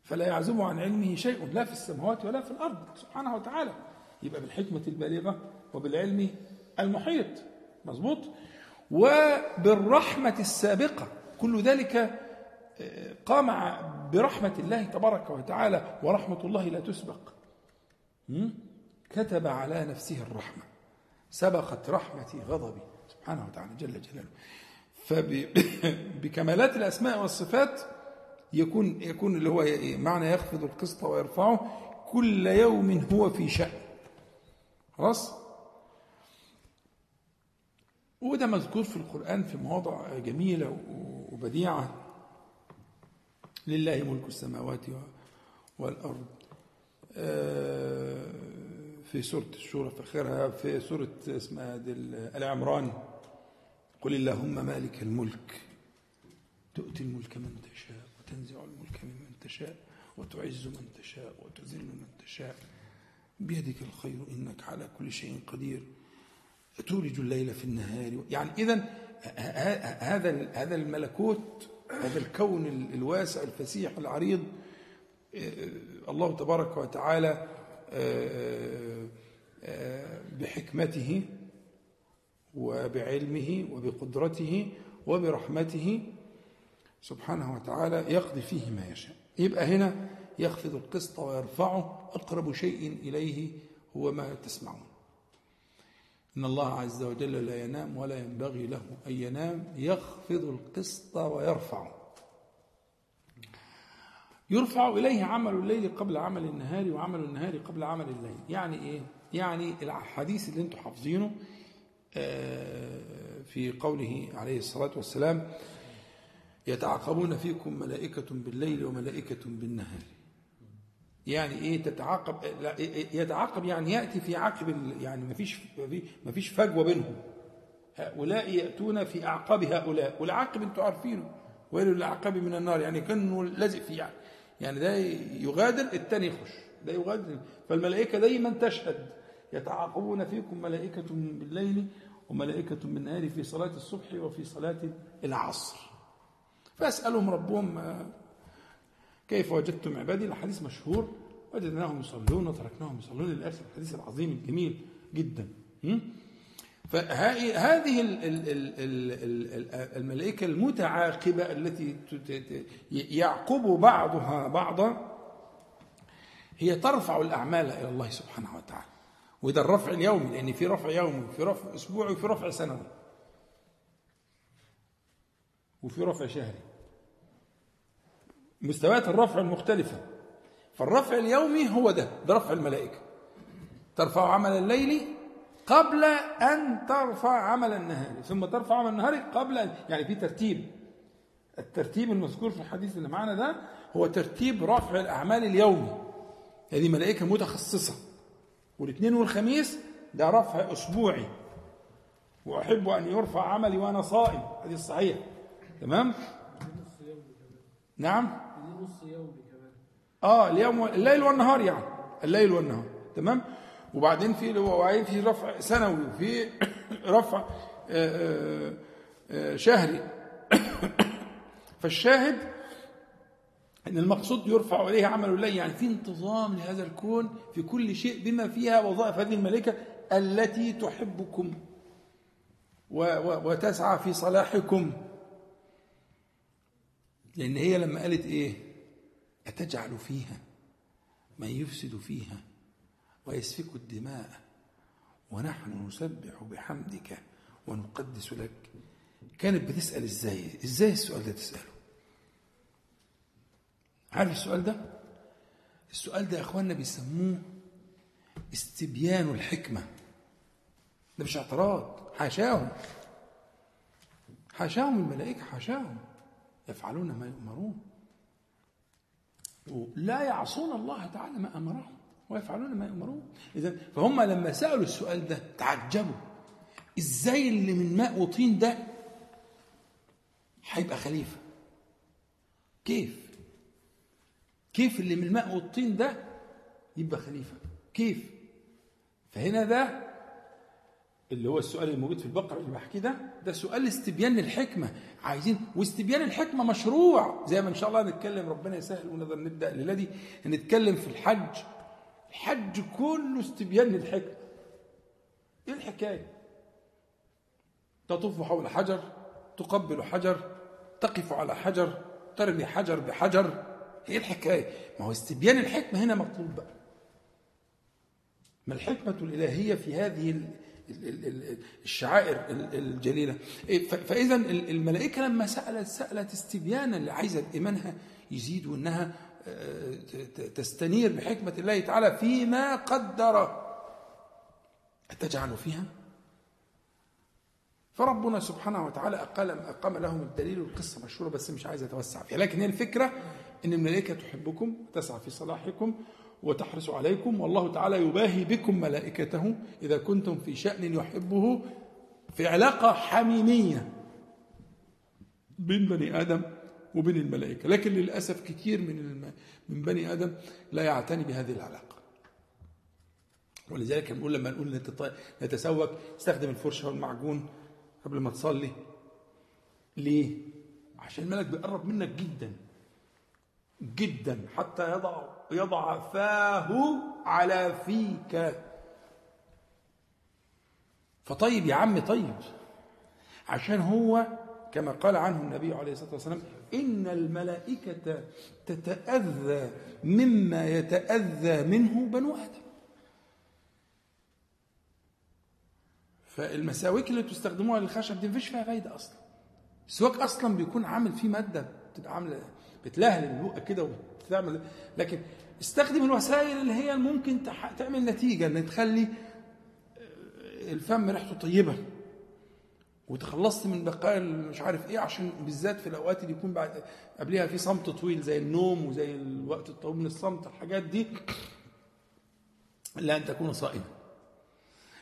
Speaker 1: فلا يعزب عن علمه شيء لا في السماوات ولا في الأرض. سبحانه وتعالى. يبقى بالحكمة البالغة وبالعلم المحيط. مظبوط؟ وبالرحمة السابقة. كل ذلك قام برحمة الله تبارك وتعالى ورحمة الله لا تسبق? كتب على نفسه الرحمة. سبقت رحمتي غضبي. سبحانه وتعالى جل جلاله. فبكمالات الأسماء والصفات يكون يكون اللي هو معنى يخفض القسط ويرفعه كل يوم هو في شأن. خلاص؟ وده مذكور في القرآن في مواضع جميلة وبديعة. لله ملك السماوات والأرض. آه، في سورة الشورى في آخرها في سورة اسمها آل عمران قل اللهم مالك الملك. تؤتي الملك من تشاء وتنزع الملك ممن تشاء وتعز من تشاء وتذل من تشاء. بيدك الخير إنك على كل شيء قدير. تولج الليل في النهار. يعني إذا هذا هذا الملكوت هذا الكون الواسع الفسيح العريض آه، الله تبارك وتعالى آه، آه، بحكمته وبعلمه وبقدرته وبرحمته سبحانه وتعالى يقضي فيه ما يشاء. يبقى هنا يخفض القسط ويرفعه أقرب شيء إليه هو ما تسمعون. إن الله عز وجل لا ينام ولا ينبغي له أن ينام يخفض القسط ويرفعه يرفع إليه عمل الليل قبل عمل النهار وعمل النهار قبل عمل الليل. يعني إيه؟ يعني الحديث اللي أنتم حافظينه آه، في قوله عليه الصلاة والسلام يتعاقبون فيكم ملائكة بالليل وملائكة بالنهار. يعني إيه تتعاقب لا يتعاقب يعني يأتي في عقب يعني ما فيش ما فيش فجوة بينهم. هؤلاء يأتون في أعقاب هؤلاء والعقب أنتم عارفينه. ويل للعقاب من النار يعني كأنه لازق فيه يعني. يعني ده يغادر الثاني يخش. ده يغادر. فالملائكة دايما تشهد. يتعاقبون فيكم ملائكة بالليل وملائكة بالنهار في صلاة الصبح وفي صلاة العصر. فأسألهم ربهم كيف وجدتم عبادي؟ الحديث مشهور. وجدناهم يصلون وتركناهم يصلون للأسف الحديث العظيم الجميل جدا. فهذه الملائكة المتعاقبة التي يعقب بعضها بعضا هي ترفع الأعمال إلى الله سبحانه وتعالى. وده الرفع اليومي لأن في رفع يومي وفي رفع أسبوعي وفي رفع سنوي. وفي رفع شهري. مستويات الرفع المختلفة. فالرفع اليومي هو ده ده رفع الملائكة. ترفع عمل الليل قبل أن ترفع عمل النهار ثم ترفع عمل النهار قبل أن يعني في ترتيب. الترتيب المذكور في الحديث اللي معانا ده هو ترتيب رفع الأعمال اليومي. هذه ملائكة متخصصة. والاثنين والخميس ده رفع أسبوعي. وأحب أن يرفع عملي وأنا صائم. هذه الصحيح تمام؟ نعم؟ نص يومي كمان. آه اليوم الليل والنهار يعني. الليل والنهار تمام؟ وبعدين في وبعدين في رفع سنوي وفي رفع آآ آه، آآ آه، شهري. فالشاهد إن المقصود يرفع إليه عمل الليل يعني في انتظام لهذا الكون في كل شيء بما فيها وظائف هذه الملائكة التي تحبكم وتسعى في صلاحكم. لأن هي لما قالت إيه؟ أتجعل فيها من يفسد فيها ويسفك الدماء ونحن نسبح بحمدك ونقدس لك. كانت بتسأل إزاي؟ إزاي السؤال ده تسأله؟ عارف السؤال ده؟ السؤال ده يا أخواننا بيسموه استبيان الحكمة. ده مش اعتراض حاشاهم. حاشاهم الملائكة حاشاهم. يفعلون ما يؤمرون. لا يعصون الله تعالى ما أمرهم ويفعلون ما يؤمرون. اذا فهم لما سألوا السؤال ده تعجبوا. إزاي اللي من ماء وطين ده هيبقى خليفة؟ كيف؟ كيف اللي من الماء والطين ده يبقى خليفة؟ كيف؟ فهنا ده اللي هو السؤال الموجود في البقرة اللي بحكيه ده ده سؤال استبيان الحكمة. عايزين واستبيان الحكمة مشروع. زي ما إن شاء الله نتكلم ربنا يسهل ونقدر نبدأ الليلة دي نتكلم في الحج. الحج كله استبيان للحكمة. إيه الحكاية؟ تطوف حول حجر تقبل حجر تقف على حجر ترمي حجر بحجر. إيه الحكاية؟ ما هو استبيان الحكمة هنا مطلوب بقى. ما الحكمة الإلهية في هذه الشعائر الجليلة. إيه، فإذا الملائكة لما سألت سألت استبيانا اللي عايزة إيمانها يزيد وإنها آه، تستنير بحكمة الله تعالى فيما قدر. أتجعل فيها؟ فربنا سبحانه وتعالى أقام, أقام لهم الدليل والقصة مشهورة بس مش عايز أتوسع فيها. لكن هي الفكرة أن الملائكة تحبكم وتسعى في صلاحكم وتحرص عليكم والله تعالى يباهي بكم ملائكته إذا كنتم في شأن يحبه في علاقة حميمية بين بني آدم وبين الملائكة لكن للأسف كثير من. من بني آدم لا يعتني بهذه العلاقة ولذلك نقول لما نقول. نتسوق استخدم الفرشة والمعجون قبل ما تصلي ليه؟ عشان الملك بيقرب منك جدا جدا حتى يضع يضع فاه على فيك. فطيب يا عم طيب. عشان هو كما قال عنه النبي عليه الصلاة والسلام إن الملائكة تتأذى مما يتأذى منه بنو آدم. فالمساويك اللي بتستخدموها للخشب دي مفيش فيها فايدة أصلا. السواك أصلا بيكون عامل فيه مادة بتبقى عاملة بتلهل البقه كده وبتعمل لكن استخدم الوسائل اللي هي ممكن تعمل نتيجة ان تخلي الفم ريحته طيبة. وتخلصت من بقايا مش عارف إيه عشان بالذات في الأوقات اللي يكون بعد قبلها في صمت طويل زي النوم وزي الوقت الطويل من الصمت الحاجات دي الا أن تكون صائما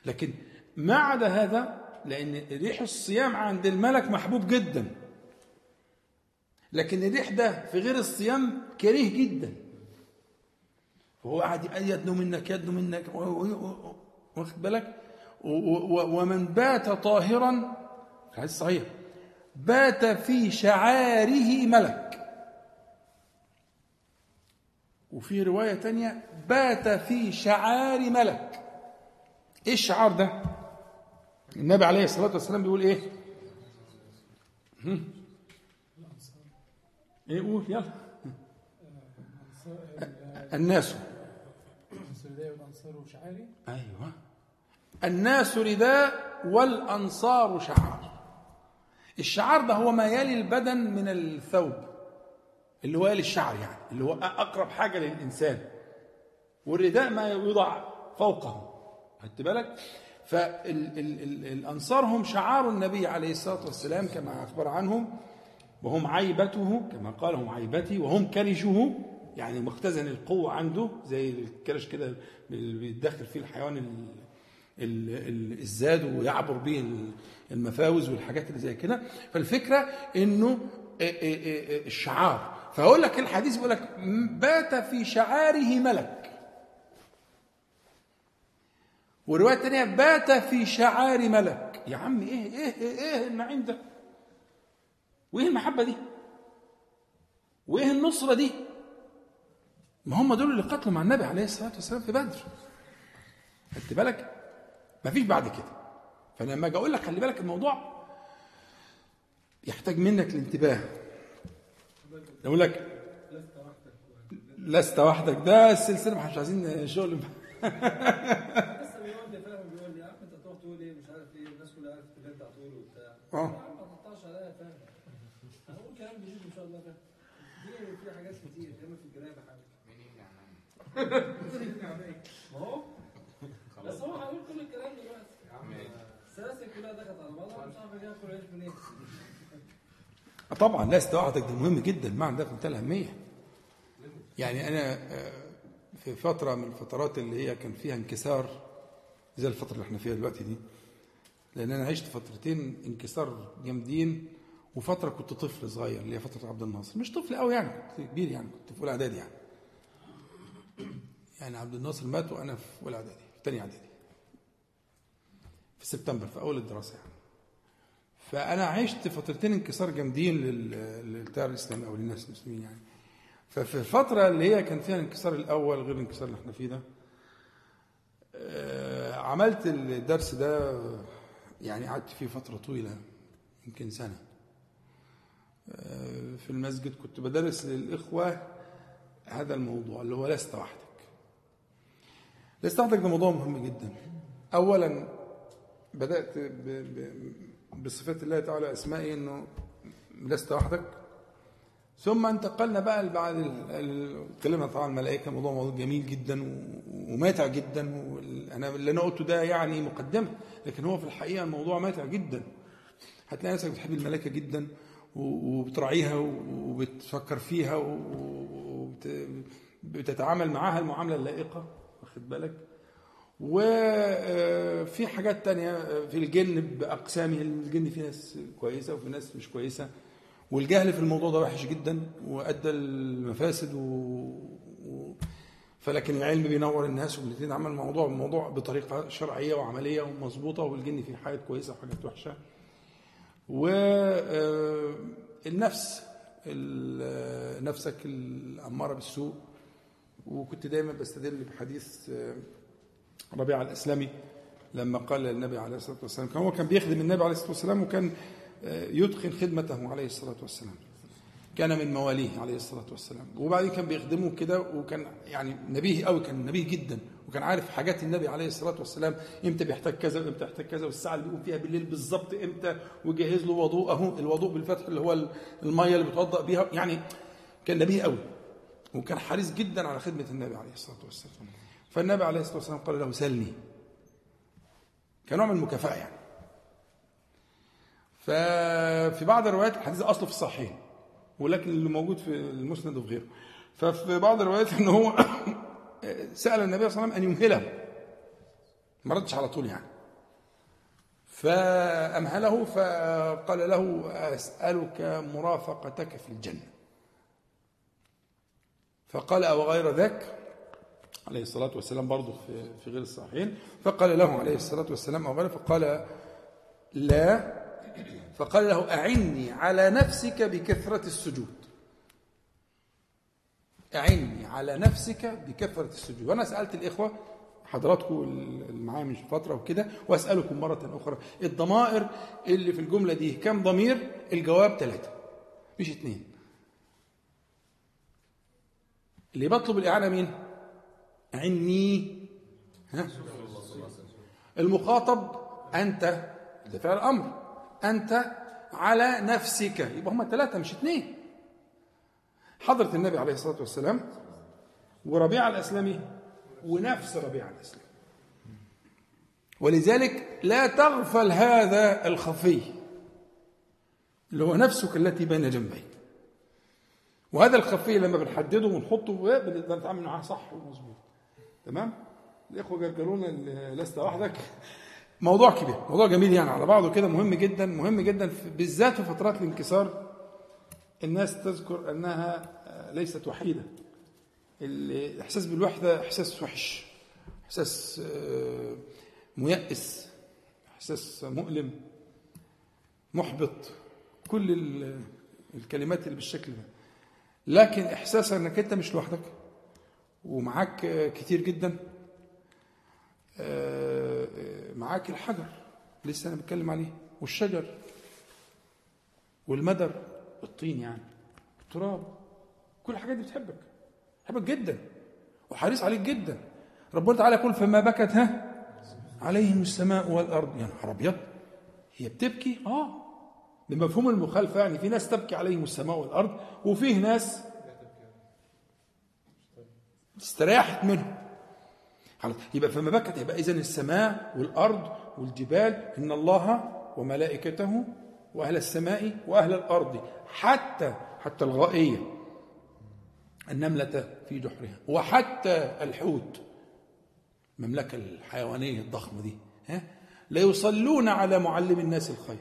Speaker 1: لكن ما عدا هذا لأن ريح الصيام عند الملك محبوب جدا. لكن الريح ده في غير الصيام كريه جدا. وهو قاعد يدنو منك يدنو منك. واخد بالك؟ ومن بات طاهرا الحديث صحيح بات في شعاره ملك. وفي رواية تانية بات في شعار ملك. إيه الشعار ده؟ النبي عليه الصلاة والسلام بيقول إيه؟ إيه؟ قول يلا. الناس.
Speaker 4: السرداء والأنصار وشعاري
Speaker 1: أيوه. الناس رداء والأنصار شعار. الشعار ده هو ما يلي البدن من الثوب اللي هو يلي الشعر يعني اللي هو أقرب حاجة للإنسان. والرداء ما يوضع فوقه خدت بالك؟ فالانصار هم شعار النبي عليه الصلاة والسلام كما أخبر عنهم وهم عيبته كما قال هم عيبتي وهم كرشه يعني مختزن القوة عنده زي الكرش كده اللي بيتدخل فيه الحيوان ال- ال- ال- الزاد ويعبر به ال- المفاوز والحاجات اللي زي كده. فالفكرة إنه الشعار. فأقول لك الحديث؟ بيقول لك بات في شعاره ملك. ورواية تانية بات في شعار ملك. يا عم إيه إيه إيه, إيه النعيم ده؟ وإيه المحبة دي؟ وإيه النصرة دي؟ ما هم دول اللي قتلوا مع النبي عليه الصلاة والسلام في بدر. خدت بالك؟ مفيش بعد كده. فأنا لما أجي أقول لك خلي بالك الموضوع يحتاج منك الانتباه. أقول لك لست وحدك. ده السلسلة ما إحنا مش عايزين شغل
Speaker 3: لسه بيقول لي فاهم بيقول لي يا عم انت هتروح تقول إيه مش عارف إيه الناس كلها عرفت تبدع تقول وبتاع
Speaker 1: آه.
Speaker 3: يا عم ما تقطعش عليا فاهم هقول كلام جديد ان شاء الله فاهم دي في حاجات كتير ياما في الجرايه بحاجه ما هو بس هو هقول كل الكلام دلوقتي. السلاسل كلها دخلت على بعضها مش عارف أجيب كل عيش منين؟
Speaker 1: طبعا لست وحدك ده مهم جدا المعنى ده في منتهى الاهميه يعني أنا آه، في فترة من الفترات اللي هي كان فيها انكسار زي الفترة اللي إحنا فيها دلوقتي دي لأن أنا عشت فترتين انكسار جامدين وفترة كنت طفل صغير اللي هي فترة عبد الناصر. مش طفل قوي يعني كبير يعني كنت في أولى إعدادي يعني. يعني عبد الناصر مات وأنا في أولى إعدادي في ثانية إعدادي. في سبتمبر في أول الدراسة يعني. فأنا عشت فترتين انكسار جامدين لل- للتيار الإسلامي أو للناس المسلمين يعني. ففي الفترة اللي هي كان فيها الانكسار الأول غير الانكسار اللي إحنا فيه ده آه، عملت الدرس ده يعني قعدت فيه فترة طويلة يمكن سنة. آه، في المسجد كنت بدرس للإخوة هذا الموضوع اللي هو لست وحدك. لست وحدك ده موضوع مهم جدا. اولا بدأت. بصفات الله تعالى اسمائه إنه لست وحدك. ثم انتقلنا بقى بعد اتكلمنا طبعا الملائكة موضوع موضوع جميل جدا وماتع جدا أنا اللي أنا قلته ده يعني مقدمة لكن هو في الحقيقة الموضوع ماتع جدا. هتلاقي نفسك بتحب الملائكة جدا وبتراعيها وبتفكر فيها وبتتعامل معاها المعاملة اللائقة واخد بالك؟ وفي حاجات تانية في الجن بأقسامه الجن في ناس كويسة وفي ناس مش كويسة. والجهل في الموضوع ده وحش جدا وأدى المفاسد و... فلكن العلم بينور الناس عمل الموضوع الموضوع بطريقة شرعية وعملية ومظبوطة والجن فيه حاجات كويسة وحاجات وحشة. والنفس نفسك الأمارة بالسوء. وكنت دايما بستدل بحديث آه، ربيعة الأسلمي لما قال للنبي عليه الصلاة والسلام كان هو كان بيخدم النبي عليه الصلاة والسلام وكان آه، يتقن خدمته عليه الصلاة والسلام. كان من مواليه عليه الصلاة والسلام. وبعدين كان بيخدمه كده وكان يعني نبيه قوي كان نبيه جدا وكان عارف حاجات النبي عليه الصلاة والسلام إمتى بيحتاج كذا وإمتى يحتاج كذا والساعة اللي بيقوم فيها بالليل بالظبط إمتى ويجهز له وضوءه الوضوء بالفتح اللي هو المية اللي بيتوضأ بيها. يعني كان نبيه قوي وكان حريص جدا على خدمة النبي عليه الصلاة والسلام. فالنبي عليه الصلاة والسلام قال له سلني. كنوع من المكافأة يعني. ففي بعض الروايات الحديث أصله في الصحيحين ولكن اللي موجود في المسند وفي غيره. ففي بعض الروايات إن هو سأل النبي صلى الله عليه وسلم أن يمهله. ما ردش على طول يعني. فأمهله فقال له أسألك مرافقتك في الجنة. فقال أو غير ذاك؟ عليه الصلاة والسلام برضه في, غير الصحيحين. فقال له عليه الصلاة والسلام أو غيره فقال لا فقال له أعني على نفسك بكثرة السجود. أعني على نفسك بكثرة السجود. وأنا سألت الإخوة حضراتكم اللي معايا من فترة وكده وأسألكم مرة أخرى الضمائر اللي في الجملة دي كم ضمير؟ الجواب ثلاثة مش اثنين اللي بطلب الإعانة مين؟ عني ها؟ المخاطب أنت ده فعل أمر. أنت على نفسك. يبقى هم ثلاثة مش اثنين. حضرة النبي عليه الصلاة والسلام وربيع الأسلمي ونفس ربيع الأسلمي ولذلك لا تغفل هذا الخفي اللي هو نفسك التي بين جنبيك. وهذا الخفي لما بنحدده ونحطه بنقدر نتعامل معاه صح ومظبوط. تمام؟ الإخوة جرجرونا لست وحدك. موضوع كبير موضوع جميل يعني على بعضه كده مهم جدا مهم جدا بالذات في فترات الانكسار الناس تذكر أنها ليست وحيدة. الاحساس بالوحدة إحساس وحش إحساس ميأس إحساس مؤلم محبط كل الكلمات اللي بالشكل ده. لكن إحساس إنك أنت مش لوحدك ومعاك كتير جدا معاك الحجر. لسه أنا بتكلم عليه. والشجر. والمدر. الطين يعني. التراب. كل الحاجات دي بتحبك. بتحبك جدا. وحريص عليك جدا. ربنا تعالى يقول فما بكت ها؟ عليهم السماء والأرض. يا نهار أبيض. هي بتبكي؟ آه. بمفهوم المخالفة يعني في ناس تبكي عليهم السماء والأرض وفيه ناس استريحت منهم. خلاص. يبقى فما بكت يبقى اذا السماء والأرض والجبال إن الله وملائكته وأهل السماء وأهل الأرض حتى حتى الغائية النملة في جحرها وحتى الحوت المملكه الحيوانية الضخمة دي ها؟ لا يصلون على معلم الناس الخير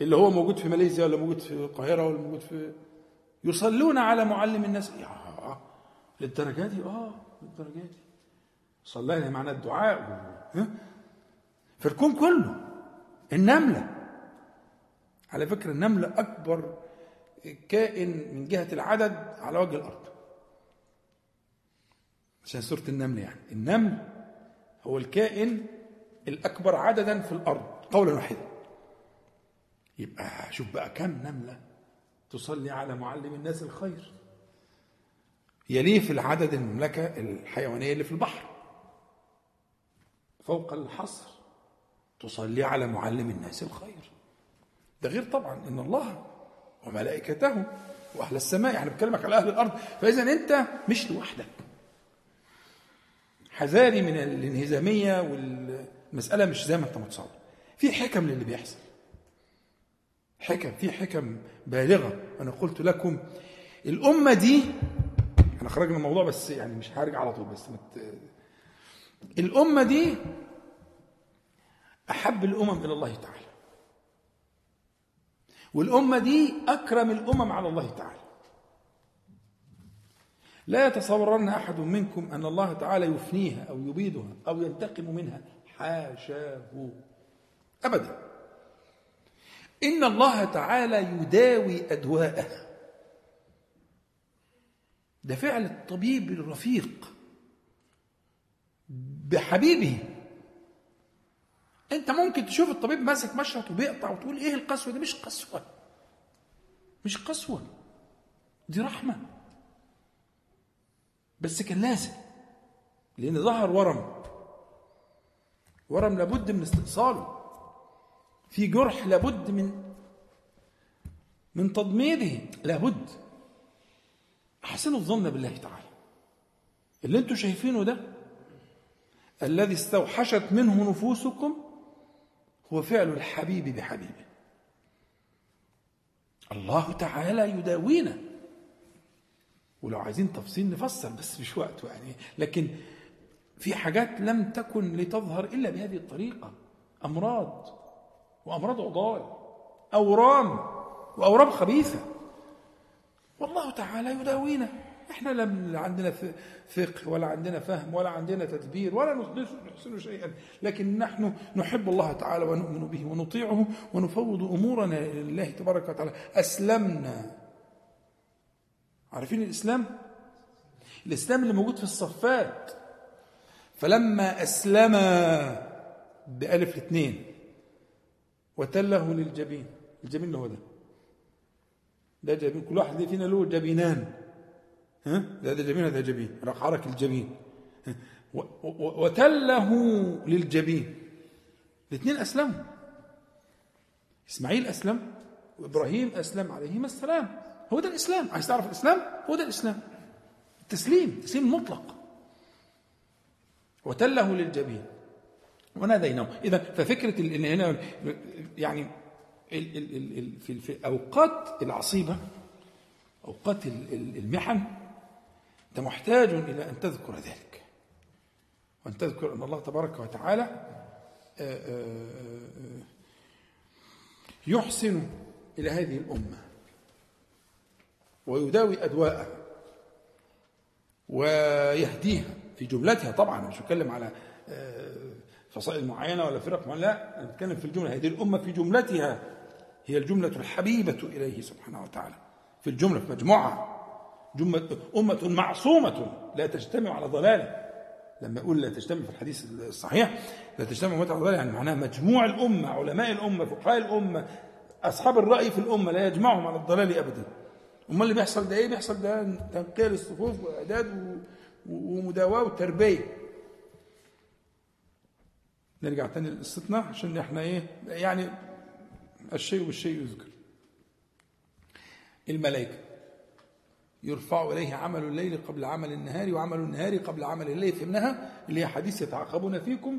Speaker 1: اللي هو موجود في ماليزيا ولا موجود في القاهرة ولا موجود في يصلون على معلم الناس. للدرجة دي؟ آه للدرجة دي. صلى لها معنى الدعاء في الكون كله. النملة. على فكرة النملة أكبر كائن من جهة العدد على وجه الأرض. عشان سورة النمل يعني. النمل هو الكائن الأكبر عددا في الأرض. قولا واحدا. يبقى شوف بقى كم نملة تصلي على معلم الناس الخير. يليه في العدد المملكة الحيوانية اللي في البحر. فوق الحصر تصلي على معلم الناس الخير. ده غير طبعا إن الله وملائكته وأهل السماء إحنا بنكلمك على أهل الأرض فإذا أنت مش لوحدك. حذاري من الانهزامية والمسألة مش زي ما أنت متصور. في حكم للي بيحصل. حكم في حكم بالغة. أنا قلت لكم الأمة دي إحنا خرجنا الموضوع بس يعني مش هرجع على طول بس مت... الأمة دي أحب الأمم إلى الله تعالى. والأمة دي أكرم الأمم على الله تعالى. لا يتصورن أحد منكم أن الله تعالى يفنيها أو يبيدها أو ينتقم منها. حاشاه. ابدا. إن الله تعالى يداوي أدواءها. ده فعل الطبيب الرفيق. بحبيبه انت ممكن تشوف الطبيب ماسك مشرط وبيقطع وتقول إيه القسوة دي؟ مش قسوة. مش قسوة. دي رحمة. بس كان لازم. لأن ظهر ورم. ورم لابد من استئصاله. في جرح لابد من من تضميده لابد. أحسنوا الظن بالله تعالى. اللي أنتم شايفينه ده الذي استوحشت منه نفوسكم هو فعل الحبيب بحبيبه. الله تعالى يداوينا. ولو عايزين تفصيل نفسر بس مش وقته يعني. لكن في حاجات لم تكن لتظهر إلا بهذه الطريقة. أمراض وأمراض عضال. أورام وأورام خبيثة. والله تعالى يداوينا. إحنا لا عندنا فقه ولا عندنا فهم ولا عندنا تدبير ولا نحسن شيئا. لكن نحن نحب الله تعالى ونؤمن به ونطيعه ونفوض أمورنا لله تبارك وتعالى. أسلمنا. عارفين الإسلام؟ الإسلام اللي موجود في الصفات. فلما أسلم بألف الاثنين وتله للجبين. الجبين اللي هو ده. ده جبين. كل واحد فينا له جبينان. ها؟ ده جبين هذا جبين حرك الجبين وتله للجبين. الاثنين أسلموا. إسماعيل أسلم وابراهيم أسلم عليهما السلام. هو ده الإسلام. عايز تعرف الإسلام؟ هو ده الإسلام. التسليم تسليم مطلق. وتله للجبين. وناديناه. إذا ففكرة ان هنا يعني في الاوقات العصيبة أوقات المحن أنت محتاج إلى أن تذكر ذلك. وأن تذكر أن الله تبارك وتعالى يحسن إلى هذه الأمة ويداوي أدواءها ويهديها في جملتها. طبعا مش بتكلم على فصائل معينة ولا فرق معينة لا أنا بتكلم في الجملة. هذه الأمة في جملتها هي الجملة الحبيبة إليه سبحانه وتعالى. في الجملة في مجموعة. أمة معصومة لا تجتمع على ضلالة لما يقول لا تجتمع في الحديث الصحيح لا تجتمع أمة على ضلالة يعني معناها مجموع الأمة علماء الأمة فقهاء الأمة أصحاب الرأي في الأمة لا يجمعهم على الضلال أبدا. أمال اللي بيحصل ده إيه؟ بيحصل ده تنقية للصفوف وإعداد ومداواة وتربية نرجع تاني لقصتنا عشان إحنا إيه؟ يعني الشيء بالشيء يذكر. الملائكة. يرفع إليه عمل الليل قبل عمل النهار وعمل النهار قبل عمل الليل فإنها اللي هي حديث يتعاقبون فيكم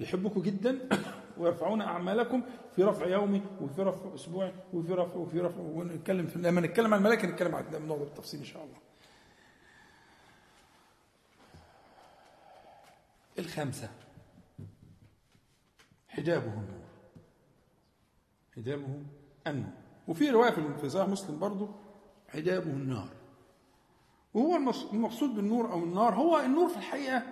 Speaker 1: يحبكم جدا ويرفعون أعمالكم في رفع يومي وفي رفع أسبوعي وفي رفع وفي رفع ونتكلم في لما نتكلم عن الملائكة نتكلم عن الموضوع بالتفصيل إن شاء الله. الخامسة حجابه النور حجابه النور وفي رواية في صحيح مسلم برضه حجابه النار. وهو المقصود بالنور أو النار هو النور في الحقيقة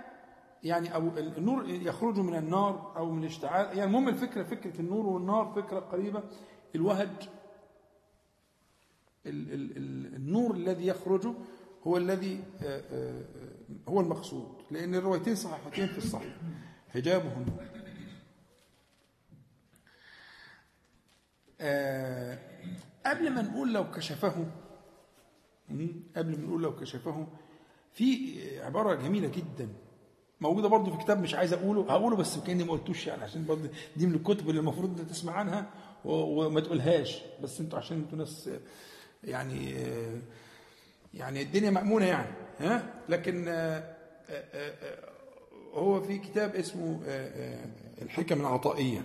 Speaker 1: يعني أو النور يخرج من النار أو من الاشتعال يعني المهم الفكرة فكرة النور والنار فكرة قريبة الوهج ال ال ال النور الذي يخرج هو الذي هو المقصود لأن الروايتين صحيحتين في الصحيح. حجابه النور. آه قبل ما نقول لو كشفه قبل ما نقول لو كشفه في عبارة جميلة جدا موجودة برضو في كتاب مش عايز أقوله هقوله بس كأني ما قلتوش يعني عشان برضو دي من الكتب اللي المفروض تسمع عنها وما تقولهاش. بس أنتوا عشان أنتوا ناس يعني يعني الدنيا مأمونة يعني ها؟ لكن آه، آه، آه، هو في كتاب اسمه الحكم العطائية.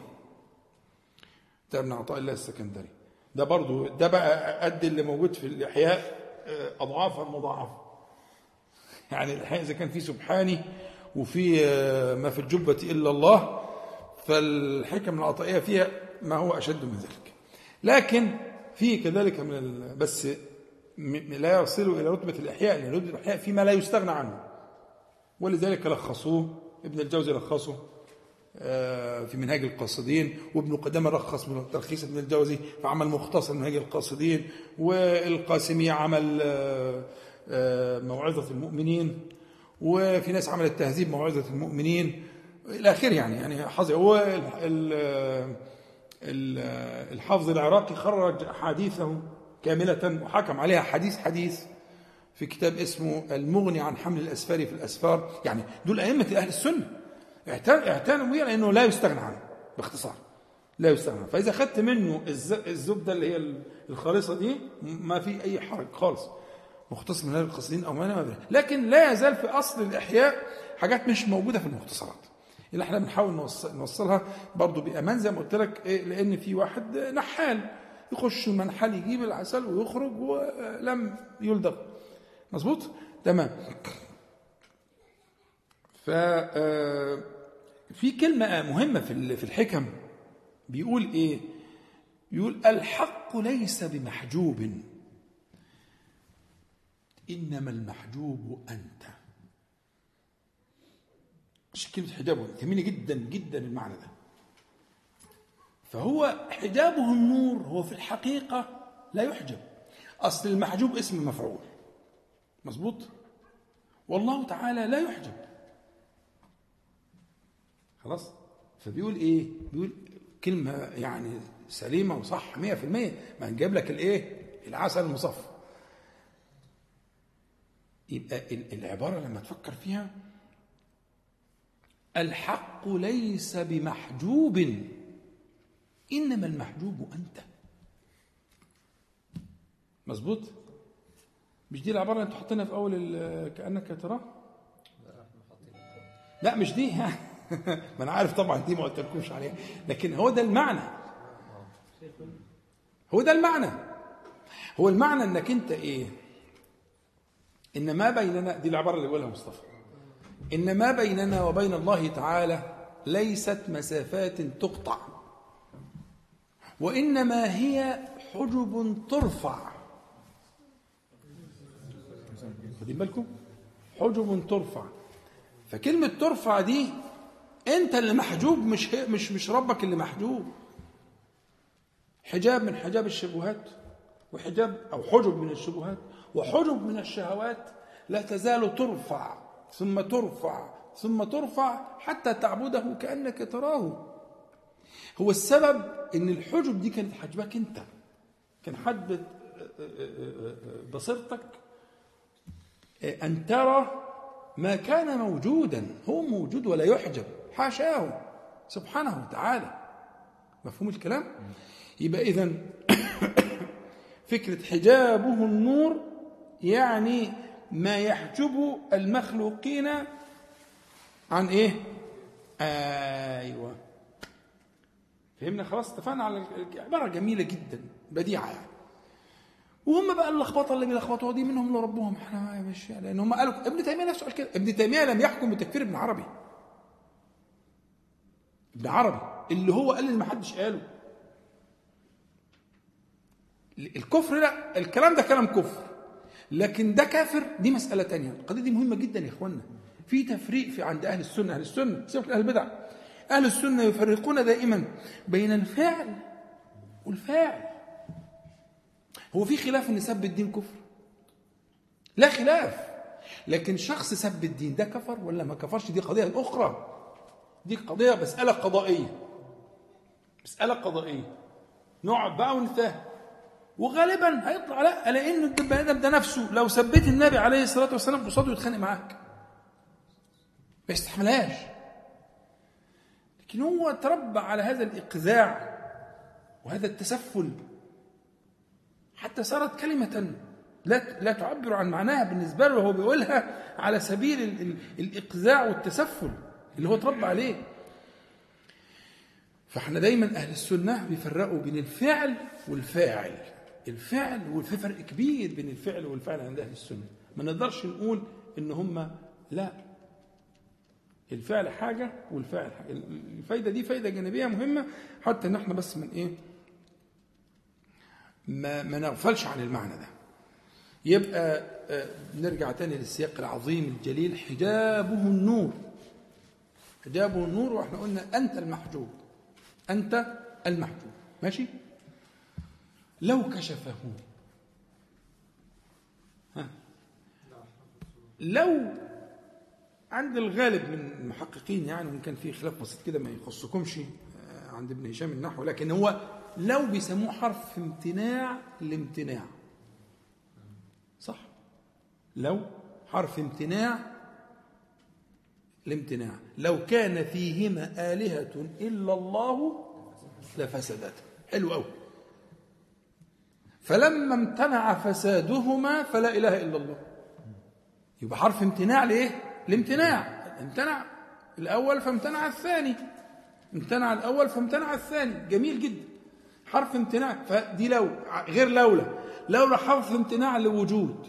Speaker 1: كتاب ابن عطاء الله السكندري. ده برضو ده بقى قد اللي موجود في الإحياء. آه، أضعافا مضاعفة يعني الإحياء إذا كان في سبحاني وفي آه، ما في الجبة إلا الله فالحكم العطائية فيها ما هو أشد من ذلك. لكن في كذلك من. بس لا يصل إلى رتبة الإحياء لأن رتبة الإحياء فيما لا يستغنى عنه. ولذلك لخصوه ابن الجوزي لخصه. في منهاج القاصدين وابن قدامة رخص من تلخيص ابن الجوزي فعمل مختصر منهاج القاصدين والقاسمي عمل آه، آه، موعظة المؤمنين وفي ناس عملت تهذيب موعظة المؤمنين إلى آخره يعني يعني حظ هو ال- ال- ال- الحافظ العراقي خرج أحاديثه كاملة وحكم عليها حديث حديث في كتاب اسمه المغني عن حمل الأسفار في الأسفار. يعني دول أئمة أهل السنة. اعتنوا بيه لأنه لا يستغنى عنه باختصار. لا يستغنى عنه. فإذا خدت منه الز- الزبدة اللي هي الخالصة دي ما في أي حرج خالص. مختصر من القصدين أو ما ما لكن لا يزال في أصل الإحياء حاجات مش موجودة في المختصرات. اللي إحنا بنحاول نوصل نوصلها برضو بأمان زي ما قلت لك إيه لأن في واحد نحال. يخش المنحل يجيب العسل ويخرج ولم يلدغ. مظبوط؟ تمام. ف آه، في كلمة مهمة في ال- في الحكم. بيقول إيه؟ بيقول الحق ليس بمحجوب. إنما المحجوب أنت. مش كلمة حجابه تهمني جدا جدا المعنى ده. فهو حجابه النور هو في الحقيقة لا يحجب. أصل المحجوب اسم مفعول. مظبوط؟ والله تعالى لا يحجب. خلاص؟ فبيقول إيه؟ بيقول كلمة يعني سليمة وصح 100% ما نجيب لك الإيه؟ العسل المصفى. يبقى ال- العبارة لما تفكر فيها الحق ليس بمحجوب إنما المحجوب أنت. مظبوط؟ مش دي العبارة اللي أنتوا حاطينها في أول ال- كأنك تراه؟ لا مش دي. ما أنا عارف طبعا دي ما قلتلكوش عليها. لكن هو ده المعنى. هو ده المعنى. هو المعنى إنك أنت إيه؟ إن ما بيننا دي العبارة اللي بيقولها مصطفى. إن ما بيننا وبين الله تعالى ليست مسافات تقطع وإنما هي حجب ترفع. واخدين بالكم؟ حجب ترفع. فكلمة ترفع دي انت اللي محجوب مش مش مش ربك اللي محجوب. حجاب من حجاب الشبهات وحجاب أو حجب من الشبهات وحجب من الشهوات لا تزال ترفع ثم ترفع ثم ترفع حتى تعبده كأنك تراه. هو السبب إن الحجب دي كانت حجبك أنت. كان حجب بصيرتك أن ترى ما كان موجودا. هو موجود ولا يحجب. حاشاه سبحانه وتعالى. مفهوم الكلام؟ يبقى اذا فكرة حجابه النور يعني ما يحجب المخلوقين عن إيه؟ آيوه. فهمنا خلاص؟ اتفقنا على عبارة جميلة جدا بديعة يعني. وهم بقى اللخبطة اللي بيلخبطوها دي منهم اللي ربهم إحنا مش لأن هم قالوا ابن تيمية نفسه قال كده ابن تيمية لم يحكم بتكفير ابن عربي. ابن عربي اللي هو قال اللي ما حدش قاله. الكفر لا الكلام ده كلام كفر. لكن ده كافر دي مسألة تانية. القضية دي مهمة جدا يا إخوانا في تفريق في عند أهل السنة. أهل السنة سيبك أهل البدع. أهل السنة يفرقون دائما بين الفعل والفاعل. هو في خلاف إن سب الدين كفر؟ لا خلاف. لكن شخص سب الدين ده كفر ولا ما كفرش؟ دي قضية أخرى. دي قضية مسألة قضائية. مسألة قضائية. نقعد بقى ونتفاهم وغالبا هيطلع لا لأن البني آدم ده نفسه لو سبيت النبي عليه الصلاة والسلام قصاده يتخانق معاك. ما يستحملهاش. لكن هو تربى على هذا الإقذاع وهذا التسفل. حتى صارت كلمة لا لا تعبر عن معناها بالنسبة له وهو بيقولها على سبيل ال- ال- الإقزاع والتسفل. اللي هو اتربى عليه. فاحنا دايما أهل السنة بيفرقوا بين الفعل والفاعل. الفعل وفي فرق كبير بين الفعل والفعل عند أهل السنة. ما نقدرش نقول إن هم لا. الفعل حاجة والفاعل حاجة. الفايدة دي فايدة جانبية مهمة حتى إن إحنا بس من إيه؟ ما, ما نغفلش عن المعنى ده. يبقى آه، نرجع تاني للسياق العظيم الجليل. حجابه النور. حجابه النور وإحنا قلنا أنت المحجوب. أنت المحجوب. ماشي؟ لو كشفه. ها. لو عند الغالب من المحققين يعني وإن كان في خلاف بسيط كده ما يخصكمش آه، عند ابن هشام النحو لكن هو لو بيسموه حرف امتناع الامتناع صح؟ لو حرف امتناع الامتناع لو كان فيهما آلهة إلا الله لفسدتا حلو قوي فلما امتنع فسادهما فلا إله إلا الله. يبقى حرف امتناع لإيه؟ الامتناع امتنع الأول فامتنع الثاني. امتنع الأول فامتنع الثاني. جميل جدا. حرف امتناع. فدي لو غير لولا. لولا حرف امتناع لوجود.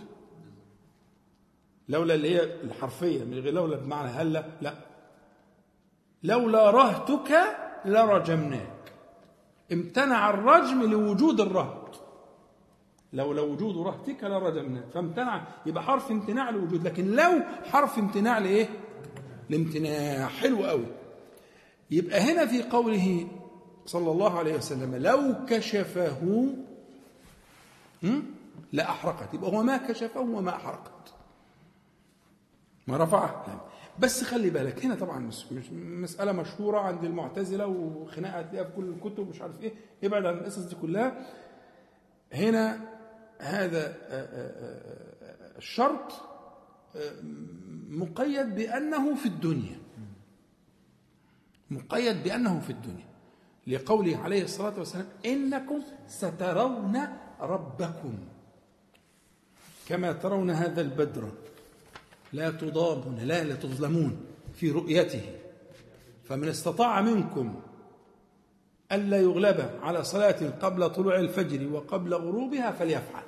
Speaker 1: لولا اللي هي الحرفية من غير لولا بمعنى هلأ لا. لولا رهتك لرجمناك. امتنع الرجم لوجود الرهط. لولا وجود رهتك لرجمناك. فامتنع يبقى حرف امتناع لوجود لكن لو حرف امتناع لإيه؟ الامتناع حلو قوي يبقى هنا في قوله صلى الله عليه وسلم لو كشفه؟ لأحرقت. يبقى هو ما كشفه وما أحرقت ما رفعه لا. بس خلي بالك هنا طبعا مش مش مسألة مشهورة عند المعتزلة وخناقة هتلاقيها في كل الكتب مش عارف إيه ابعد عن القصص دي كلها. هنا هذا آه، آه، آه، الشرط مقيد بأنه في الدنيا. مقيد بأنه في الدنيا. لقوله عليه الصلاة والسلام إنكم سترون ربكم كما ترون هذا البدر. لا تضامون لا لا تظلمون في رؤيته. فمن استطاع منكم ألا يغلب على صلاة قبل طلوع الفجر وقبل غروبها فليفعل.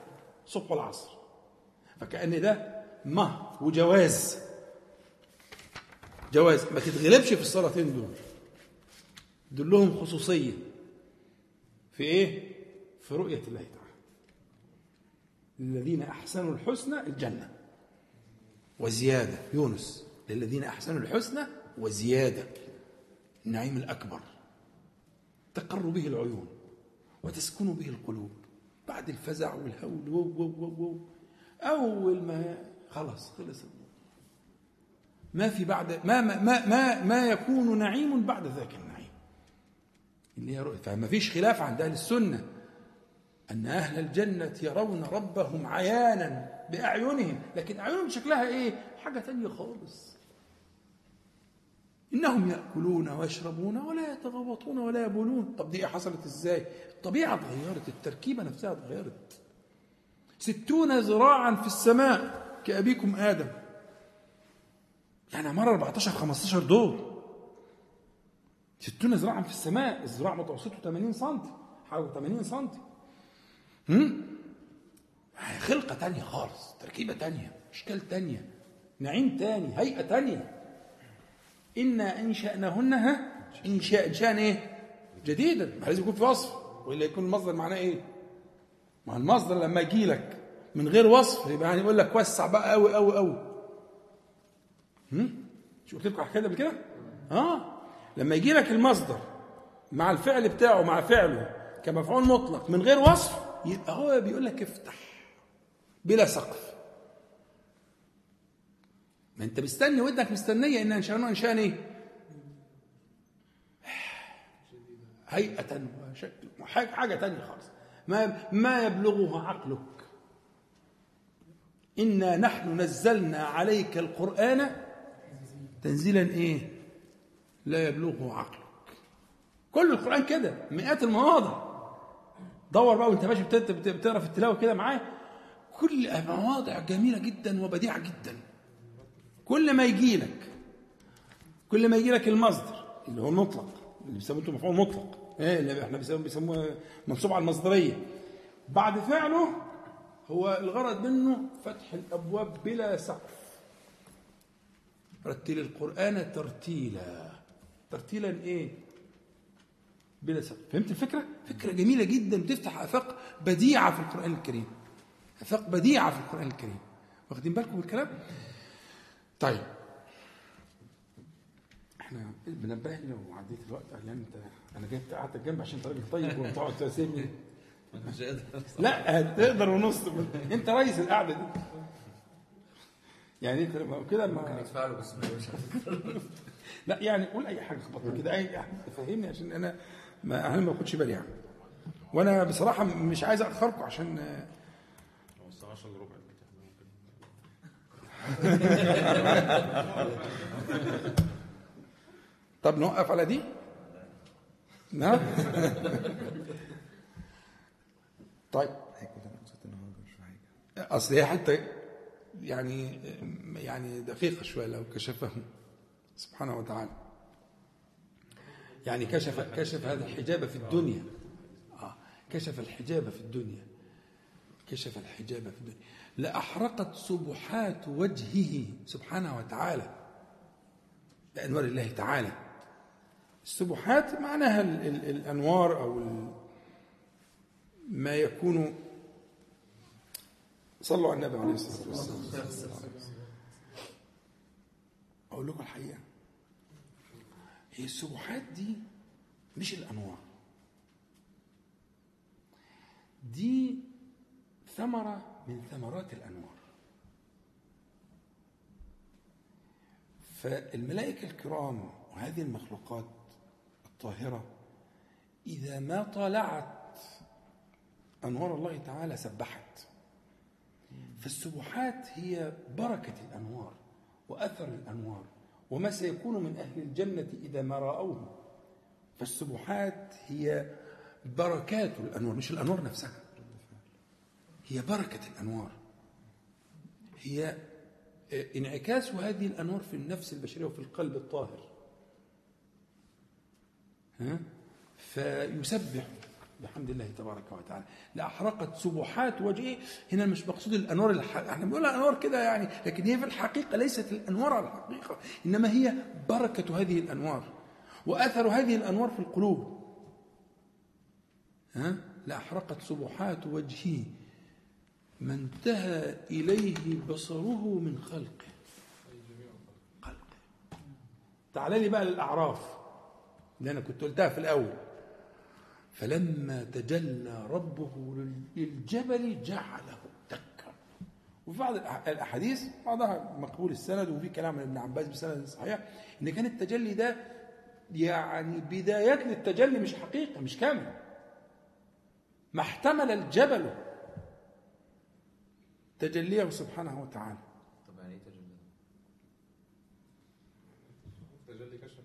Speaker 1: صبح العصر. فكأن ده مهر وجواز. جواز. ما تتغلبش في الصلاتين دول. دول لهم خصوصية. في إيه؟ في رؤية الله تعالى. للذين أحسنوا الحسنى الجنة. وزيادة. يونس للذين أحسنوا الحسنى وزيادة. النعيم الأكبر. تقر به العيون وتسكن به القلوب. بعد الفزع والهول وو وو وو وو. أول ما خلص الموضوع ما في بعد ما ما ما ما, ما يكون نعيم بعد ذاك النعيم. اللي هي فما فيش خلاف عند أهل السنة. أن أهل الجنة يرون ربهم عيانا بأعينهم لكن أعينهم شكلها إيه؟ حاجة تانية خالص إنهم يأكلون ويشربون ولا يتغوطون ولا يبولون طب دي إيه حصلت إزاي؟ الطبيعة اتغيرت التركيبة نفسها اتغيرت ستون ذراعا في السماء كأبيكم آدم يعني مرة 14 15 دور ستون ذراعا في السماء الذراع متوسطة 80 سم حوالي 80 سم؟ خلقة تانية خالص تركيبة تانية أشكال تانية نعيم تاني هيئة تانية. إنا أنشأناهن ها؟ إنشاء إنشاء إيه؟ جديدا ما لازم يكون في وصف. وإلا يكون المصدر معناه إيه؟ ما المصدر لما يجي لك من غير وصف يبقى يعني يقول لك وسع بقى قوي قوي قوي مش قلت لكم حكاية قبل كده؟ آه. لما يجي لك المصدر مع الفعل بتاعه مع فعله كمفعول مطلق من غير وصف يبقى هو بيقول لك افتح بلا سقف. ما انت مستني ودنك مستنية إن انشانه انشان إيه؟ هيئة وشكل حاجة تانية خالص. ما ما يبلغه عقلك. إنا نحن نزلنا عليك القرآن تنزيلا إيه؟ لا يبلغه عقلك. كل القرآن كده مئات المواضع. دور بقى وانت ماشي بت- بت- بتقرأ في التلاوة كده معاه. كل مواضع جميلة جدا وبديعة جدا. كل ما يجي لك كل ما يجي لك المصدر اللي هو المطلق اللي بيسموه مفعول مطلق. إيه اللي إحنا بيسموه منصوب على المصدرية. بعد فعله هو الغرض منه فتح الأبواب بلا سقف. رتل القرآن ترتيلا. ترتيلا إيه؟ بلا سقف فهمت الفكرة؟ فكرة جميلة جدا بتفتح آفاق بديعة في القرآن الكريم. آفاق بديعة في القرآن الكريم. واخدين بالكم من الكلام؟ طيب. إحنا بنبهني وعديت الوقت قال لي أنت أنا جيت قعدت جنب عشان أنت راجل طيب وتقعد تسيبني لا تقدر ونص. أنت رئيس القعدة دي. يعني كده ما
Speaker 5: يدفع له بس ما
Speaker 1: لا يعني قول أي حاجة خبط كده. أي حاجة. تفهمني عشان أنا ما أنا ما باخدش بالي يعني. وأنا بصراحة مش عايز اخركم عشان
Speaker 6: هو الساعة 10 الا ربع دلوقتي إحنا ممكن.
Speaker 1: طب نوقف على دي؟ نعم. طيب. أصل هي حتى يعني يعني دقيقة شوية لو كشفه سبحانه وتعالى. يعني كشف كشف هذا الحجاب في الدنيا. آه. كشف الحجاب في الدنيا. كشف الحجاب في الدنيا. لأحرقت سبحات وجهه سبحانه وتعالى. بأنوار الله تعالى. السبحات معناها ال ال الأنوار أو ما يكون صلوا على النبي عليه الصلاة والسلام. أقول لكم الحقيقة. السبحات دي مش الأنوار دي ثمرة من ثمرات الأنوار. فالملائكة الكرام وهذه المخلوقات الطاهرة إذا ما طالعت أنوار الله تعالى سبحت. فالسبحات هي بركة الأنوار وأثر الأنوار. وما سيكون من أهل الجنة إذا ما رأوه. فالسبحات هي بركات الأنوار مش الأنوار نفسها. هي بركة الأنوار. هي انعكاس هذه الأنوار في النفس البشرية وفي القلب الطاهر. ها؟ فيسبح بحمد الله تبارك وتعالى. لأحرقت سبحات وجهه هنا مش مقصود الأنوار الح... إحنا بنقول أنوار كده يعني لكن هي في الحقيقة ليست الأنوار على الحقيقة إنما هي بركة هذه الأنوار وأثر هذه الأنوار في القلوب. ها؟ لأحرقت سبحات وجهه ما انتهى إليه بصره من خلقه. خلقه. تعال لي بقى للأعراف اللي أنا كنت قلتها في الأول. فلما تجلى ربه للجبل جعله دكا وفي بعض الأحاديث بعضها مقبول السند وفي كلام ابن عباس بسند صحيح إن كان التجلي ده يعني بدايات للتجلي مش حقيقة مش كامل. ما احتمل الجبل تجليه سبحانه وتعالى.
Speaker 5: طب يعني إيه تجلي؟
Speaker 2: تجلي كشف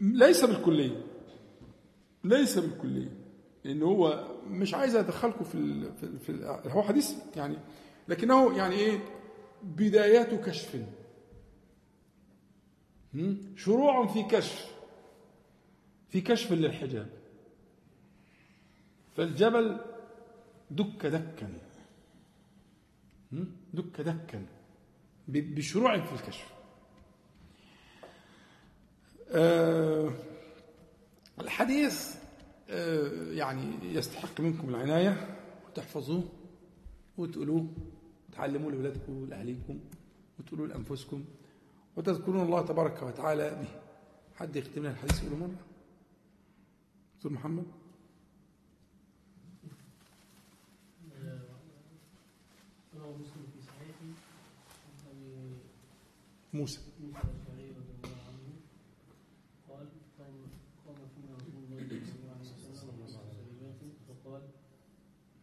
Speaker 1: ليس بالكلية. ليس بالكلية لأن هو مش عايز أدخلكم في ال في, ال في هو حديث يعني لكنه يعني إيه؟ بدايات كشف؟ شروع في كشف في كشف للحجاب. فالجبل دك دكا؟ دك دكا. بشروع في الكشف. آه الحديث يعني يستحق منكم العناية وتحفظوه وتقولوه تعلموه لأولادكم ولأهليكم وتقولوا لأنفسكم وتذكرون الله تبارك وتعالى به. حد يختم لنا الحديث يقوله مرة؟ دكتور محمد؟
Speaker 3: أبي
Speaker 1: موسى
Speaker 3: موسى الأشعري رضي الله عنه قال قام قام فينا رسول الله صلى الله عليه وسلم وصحبه فقال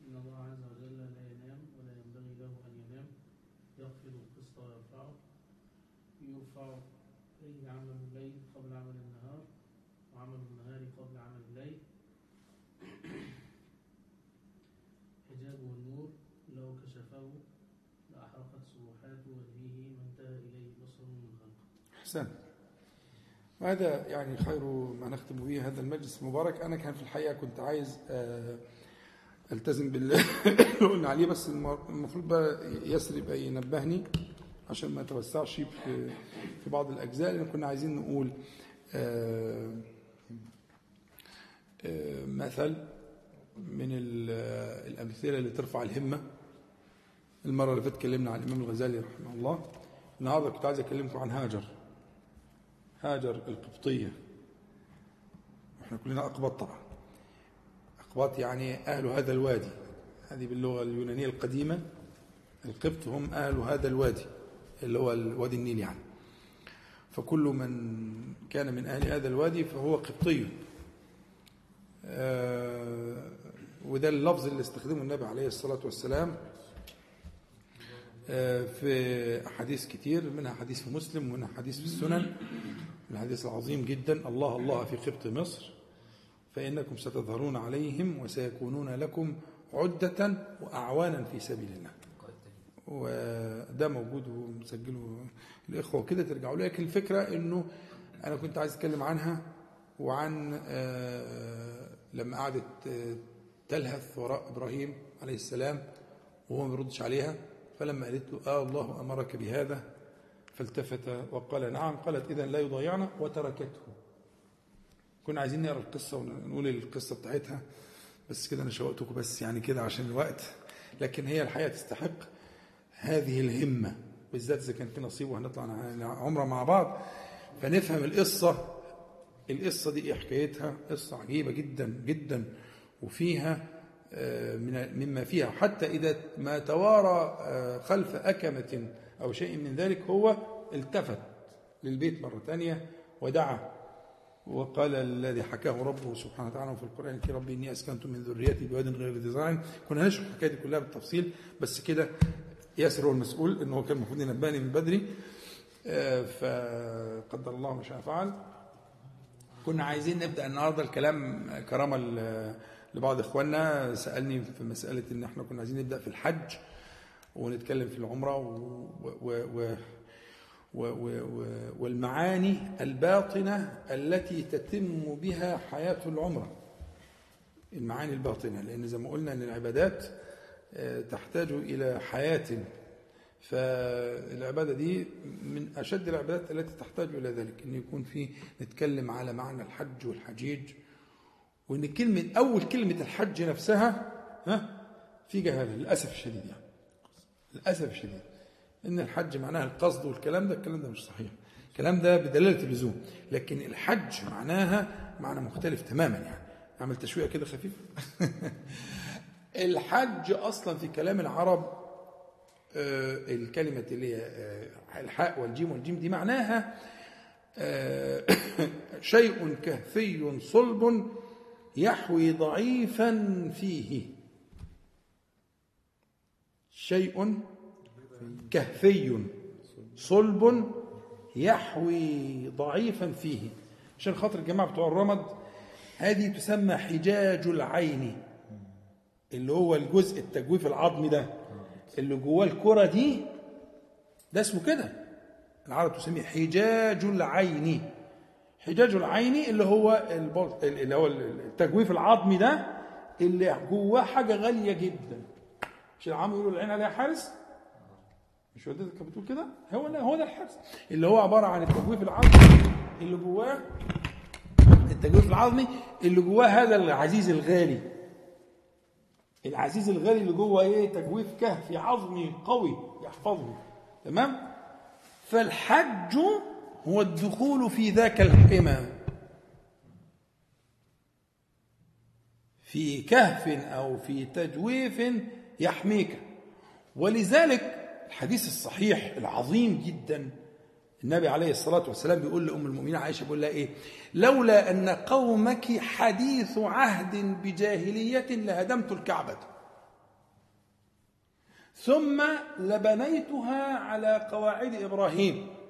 Speaker 3: إن الله عز وجل لا ينام ولا ينبغي له أن ينام يخفض القسط ويرفعه يرفع إليه عمل الليل قبل عمل النهار وعمل النهار قبل عمل الليل حجاب والنور لو كشفه لأحرقت سبحات وجهه ما انتهى إليه بصر من خلقه
Speaker 1: أحسن وهذا يعني خير ما نختم به هذا المجلس المبارك؟ أنا كان في الحقيقة كنت عايز آه، ألتزم باللي قلنا عليه بس الم- المفروض بقى يسري بقى ينبهني عشان ما توسعش في في بعض الأجزاء لأن كنا عايزين نقول آه، آه، مثل من ال- الأمثلة اللي ترفع الهمة. المرة اللي فاتت اتكلمنا عن الإمام الغزالي رحمه الله. النهارده كنت عايز أكلمكم عن هاجر. هاجر القبطية. إحنا كلنا أقباط طبعا. أقباط يعني أهل هذا الوادي. هذه باللغة اليونانية القديمة. القبط هم أهل هذا الوادي اللي هو الوادي النيل يعني. فكل من كان من أهل هذا الوادي فهو قبطي. آه، وده اللفظ اللي استخدمه النبي عليه الصلاة والسلام آه، في أحاديث كتير منها حديث في مسلم ومنها حديث في السنن. الحديث العظيم جدا الله الله في قبط مصر فإنكم ستظهرون عليهم وسيكونون لكم عدة وأعوانا في سبيل الله. وده موجود ومسجله الإخوة وكده ترجعوا لكن الفكرة إنه أنا كنت عايز أتكلم عنها وعن آه، لما قعدت آه، تلهث وراء إبراهيم عليه السلام وهو ما بيردش عليها فلما قالت له آه الله أمرك بهذا فالتفت وقال نعم قالت إذا لا يضيعنا وتركته. كنا عايزين نقرأ القصة ونقول القصة بتاعتها بس كده أنا شوقتكم بس يعني كده عشان الوقت. لكن هي الحقيقة تستحق هذه الهمة بالذات إذا كان في نصيب وهنطلع عمرة مع بعض. فنفهم القصة. القصة دي إيه حكايتها قصة عجيبة جدا جدا. وفيها مما فيها. حتى إذا ما توارى آه، خلف أكمة أو شيء من ذلك هو التفت للبيت مرة ثانية ودعا. وقال الذي حكاه ربه سبحانه وتعالى في القرآن الكريم ربي إني أسكنت من ذريتي بواد غير ذي زرع. كنا نشرح الحكاية دي كلها بالتفصيل بس كده ياسر هو المسؤول إنه هو كان المفروض ينبهني من بدري. آه، فقدر الله ما شاء فعل. كنا عايزين نبدأ النهارده الكلام كرامة ل- لبعض إخواننا سألني في مسألة إن إحنا كنا عايزين نبدأ في الحج ونتكلم في العمرة و و و و و والمعاني الباطنة التي تتم بها حياة العمرة. المعاني الباطنة لأن زي ما قلنا إن العبادات آه، تحتاج إلى حياة. فالعبادة دي من أشد العبادات التي تحتاج إلى ذلك أن يكون في نتكلم على معنى الحج والحجيج وأن كلمة أول كلمة الحج نفسها ها في جهالة للأسف الشديد يعني. للأسف الشديد. إن الحج معناها القصد والكلام ده الكلام ده مش صحيح. الكلام ده بدلالة اللزوم. لكن الحج معناها معنى مختلف تماما يعني. عمل تشويق كده خفيف الحج أصلا في كلام العرب آه، الكلمة اللي هي آه، الحاء والجيم والجيم دي معناها آه، شيء كهفي صلب يحوي ضعيفا فيه. شيء كهفي صلب يحوي ضعيفا فيه. عشان خاطر الجماعة بتوع الرمد هذه تسمى حجاج العين اللي هو الجزء التجويف العظمي ده. اللي جواه الكرة دي ده اسمه كده. العرب تسميه حجاج العين. حجاج العين اللي هو اللي هو التجويف العظمي ده اللي جواه حاجة غالية جدا. مش العام يقولوا العين عليها حارس؟ مش والدتك كانت بتقول كده؟ هو ده هو ده الحارس. اللي هو عبارة عن التجويف العظمي اللي جواه التجويف العظمي اللي جواه هذا العزيز الغالي. العزيز الغالي اللي جوه إيه؟ تجويف كهفي عظمي قوي يحفظه. تمام؟ فالحج هو الدخول في ذاك الحمى في كهف أو في تجويف يحميك. ولذلك الحديث الصحيح العظيم جدا النبي عليه الصلاة والسلام بيقول لأم المؤمنين عائشة بيقول لها إيه؟ لولا أن قومك حديث عهد بجاهلية لهدمت الكعبة. ثم لبنيتها على قواعد إبراهيم.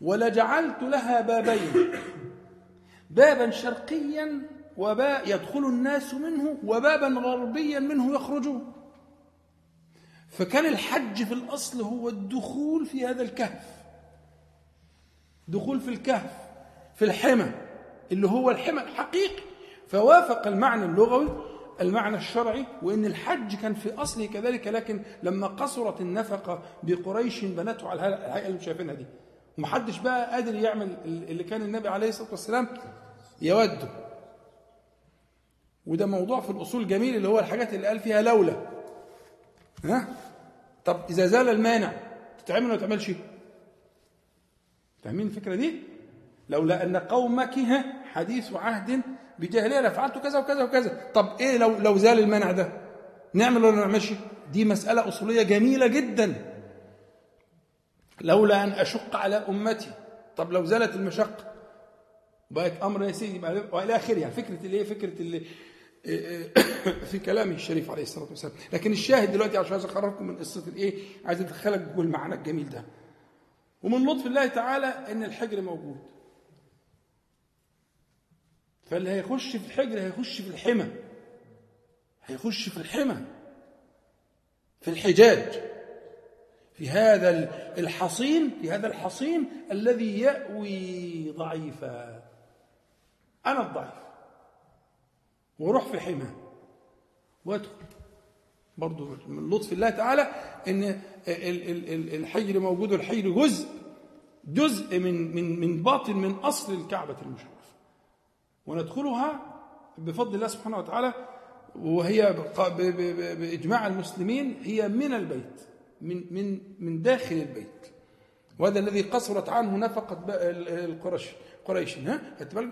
Speaker 1: ولجعلت لها بابين. بابا شرقيا وباء يدخل الناس منه وبابا غربيا منه يخرجون فكان الحج في الأصل هو الدخول في هذا الكهف. دخول في الكهف في الحمى اللي هو الحمى الحقيقي. فوافق المعنى اللغوي المعنى الشرعي وإن الحج كان في أصله كذلك لكن لما قصرت النفقة بقريش بنته على الهيئه اللي شايفينها دي. ومحدش بقى قادر يعمل اللي كان النبي عليه الصلاة والسلام يوده. وده موضوع في الأصول جميل اللي هو الحاجات اللي قال فيها لولا. ها؟ طب إذا زال المانع تتعمل ولا تعملش فاهمين الفكرة دي؟ لولا ان قومك حديث عهد بجاهليه لفعلت كذا وكذا وكذا. طب إيه لو لو زال المنع ده؟ نعمل ولا ما نعملش؟ دي مسألة أصولية جميلة جدا. لولا أن أشق على أمتي. طب لو زالت المشقة. بقت أمر يا سيدي وإلى آخره. يعني فكرة الايه فكرة اللي في كلامه الشريف عليه الصلاة والسلام. لكن الشاهد دلوقتي عشان عايز أخرجكم من قصة الإيه؟ عايز أدخلك جوه المعنى الجميل ده. ومن لطف الله تعالى إن الحجر موجود. فاللي هيخش في الحجر هيخش في الحمى. هيخش في الحمى. في الحجاج. في هذا الحصين في هذا الحصين الذي يأوي ضعيفا. أنا الضعيف. وروح في حماه وادخل. برضو من لطف الله تعالى إن الحجر موجود والحجر جزء جزء من من من باطن من أصل الكعبة المشرفه وندخلها بفضل الله سبحانه وتعالى وهي بإجماع المسلمين هي من البيت. من من من داخل البيت. وهذا الذي قصرت عنه نفقة القرش قريش ها؟ بالك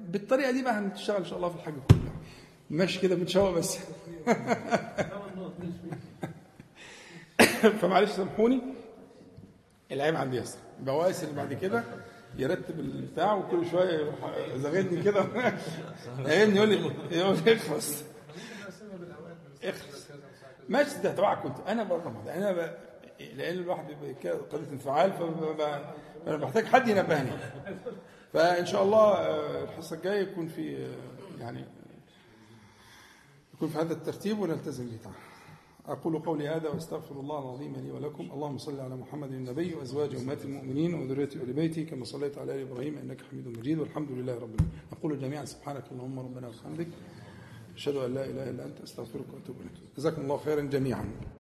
Speaker 1: بالطريقة دي بقى هنشتغل إن شاء الله في الحج كله. ماشي كده بنشوق بس. فمعلش سامحوني. العيب عندي ياسر. بواسر اللي بعد كده يرتب البتاع وكل شوية زغلني كده. يقول لي يقول لي اخلص. اخلص. ماشي ده تبعك كنت أنا بره أنا ب... لأن الواحد قضية انفعال فانا بحتاج حد ينبهني. فإن شاء الله الحصة الجاية يكون في يعني يكون في هذا الترتيب ونلتزم به تعالى أقول قولي هذا وأستغفر الله العظيم لي ولكم. اللهم صل على محمد النبي وأزواج أمهات المؤمنين وذرية آل بيته كما صليت على آل إبراهيم إنك حميد مجيد. والحمد لله رب العالمين. نقول جميعا سبحانك اللهم ربنا وبحمدك. أشهد أن لا إله إلا أنت أستغفرك وأتوب إليك. جزاكم الله خيرا جميعا.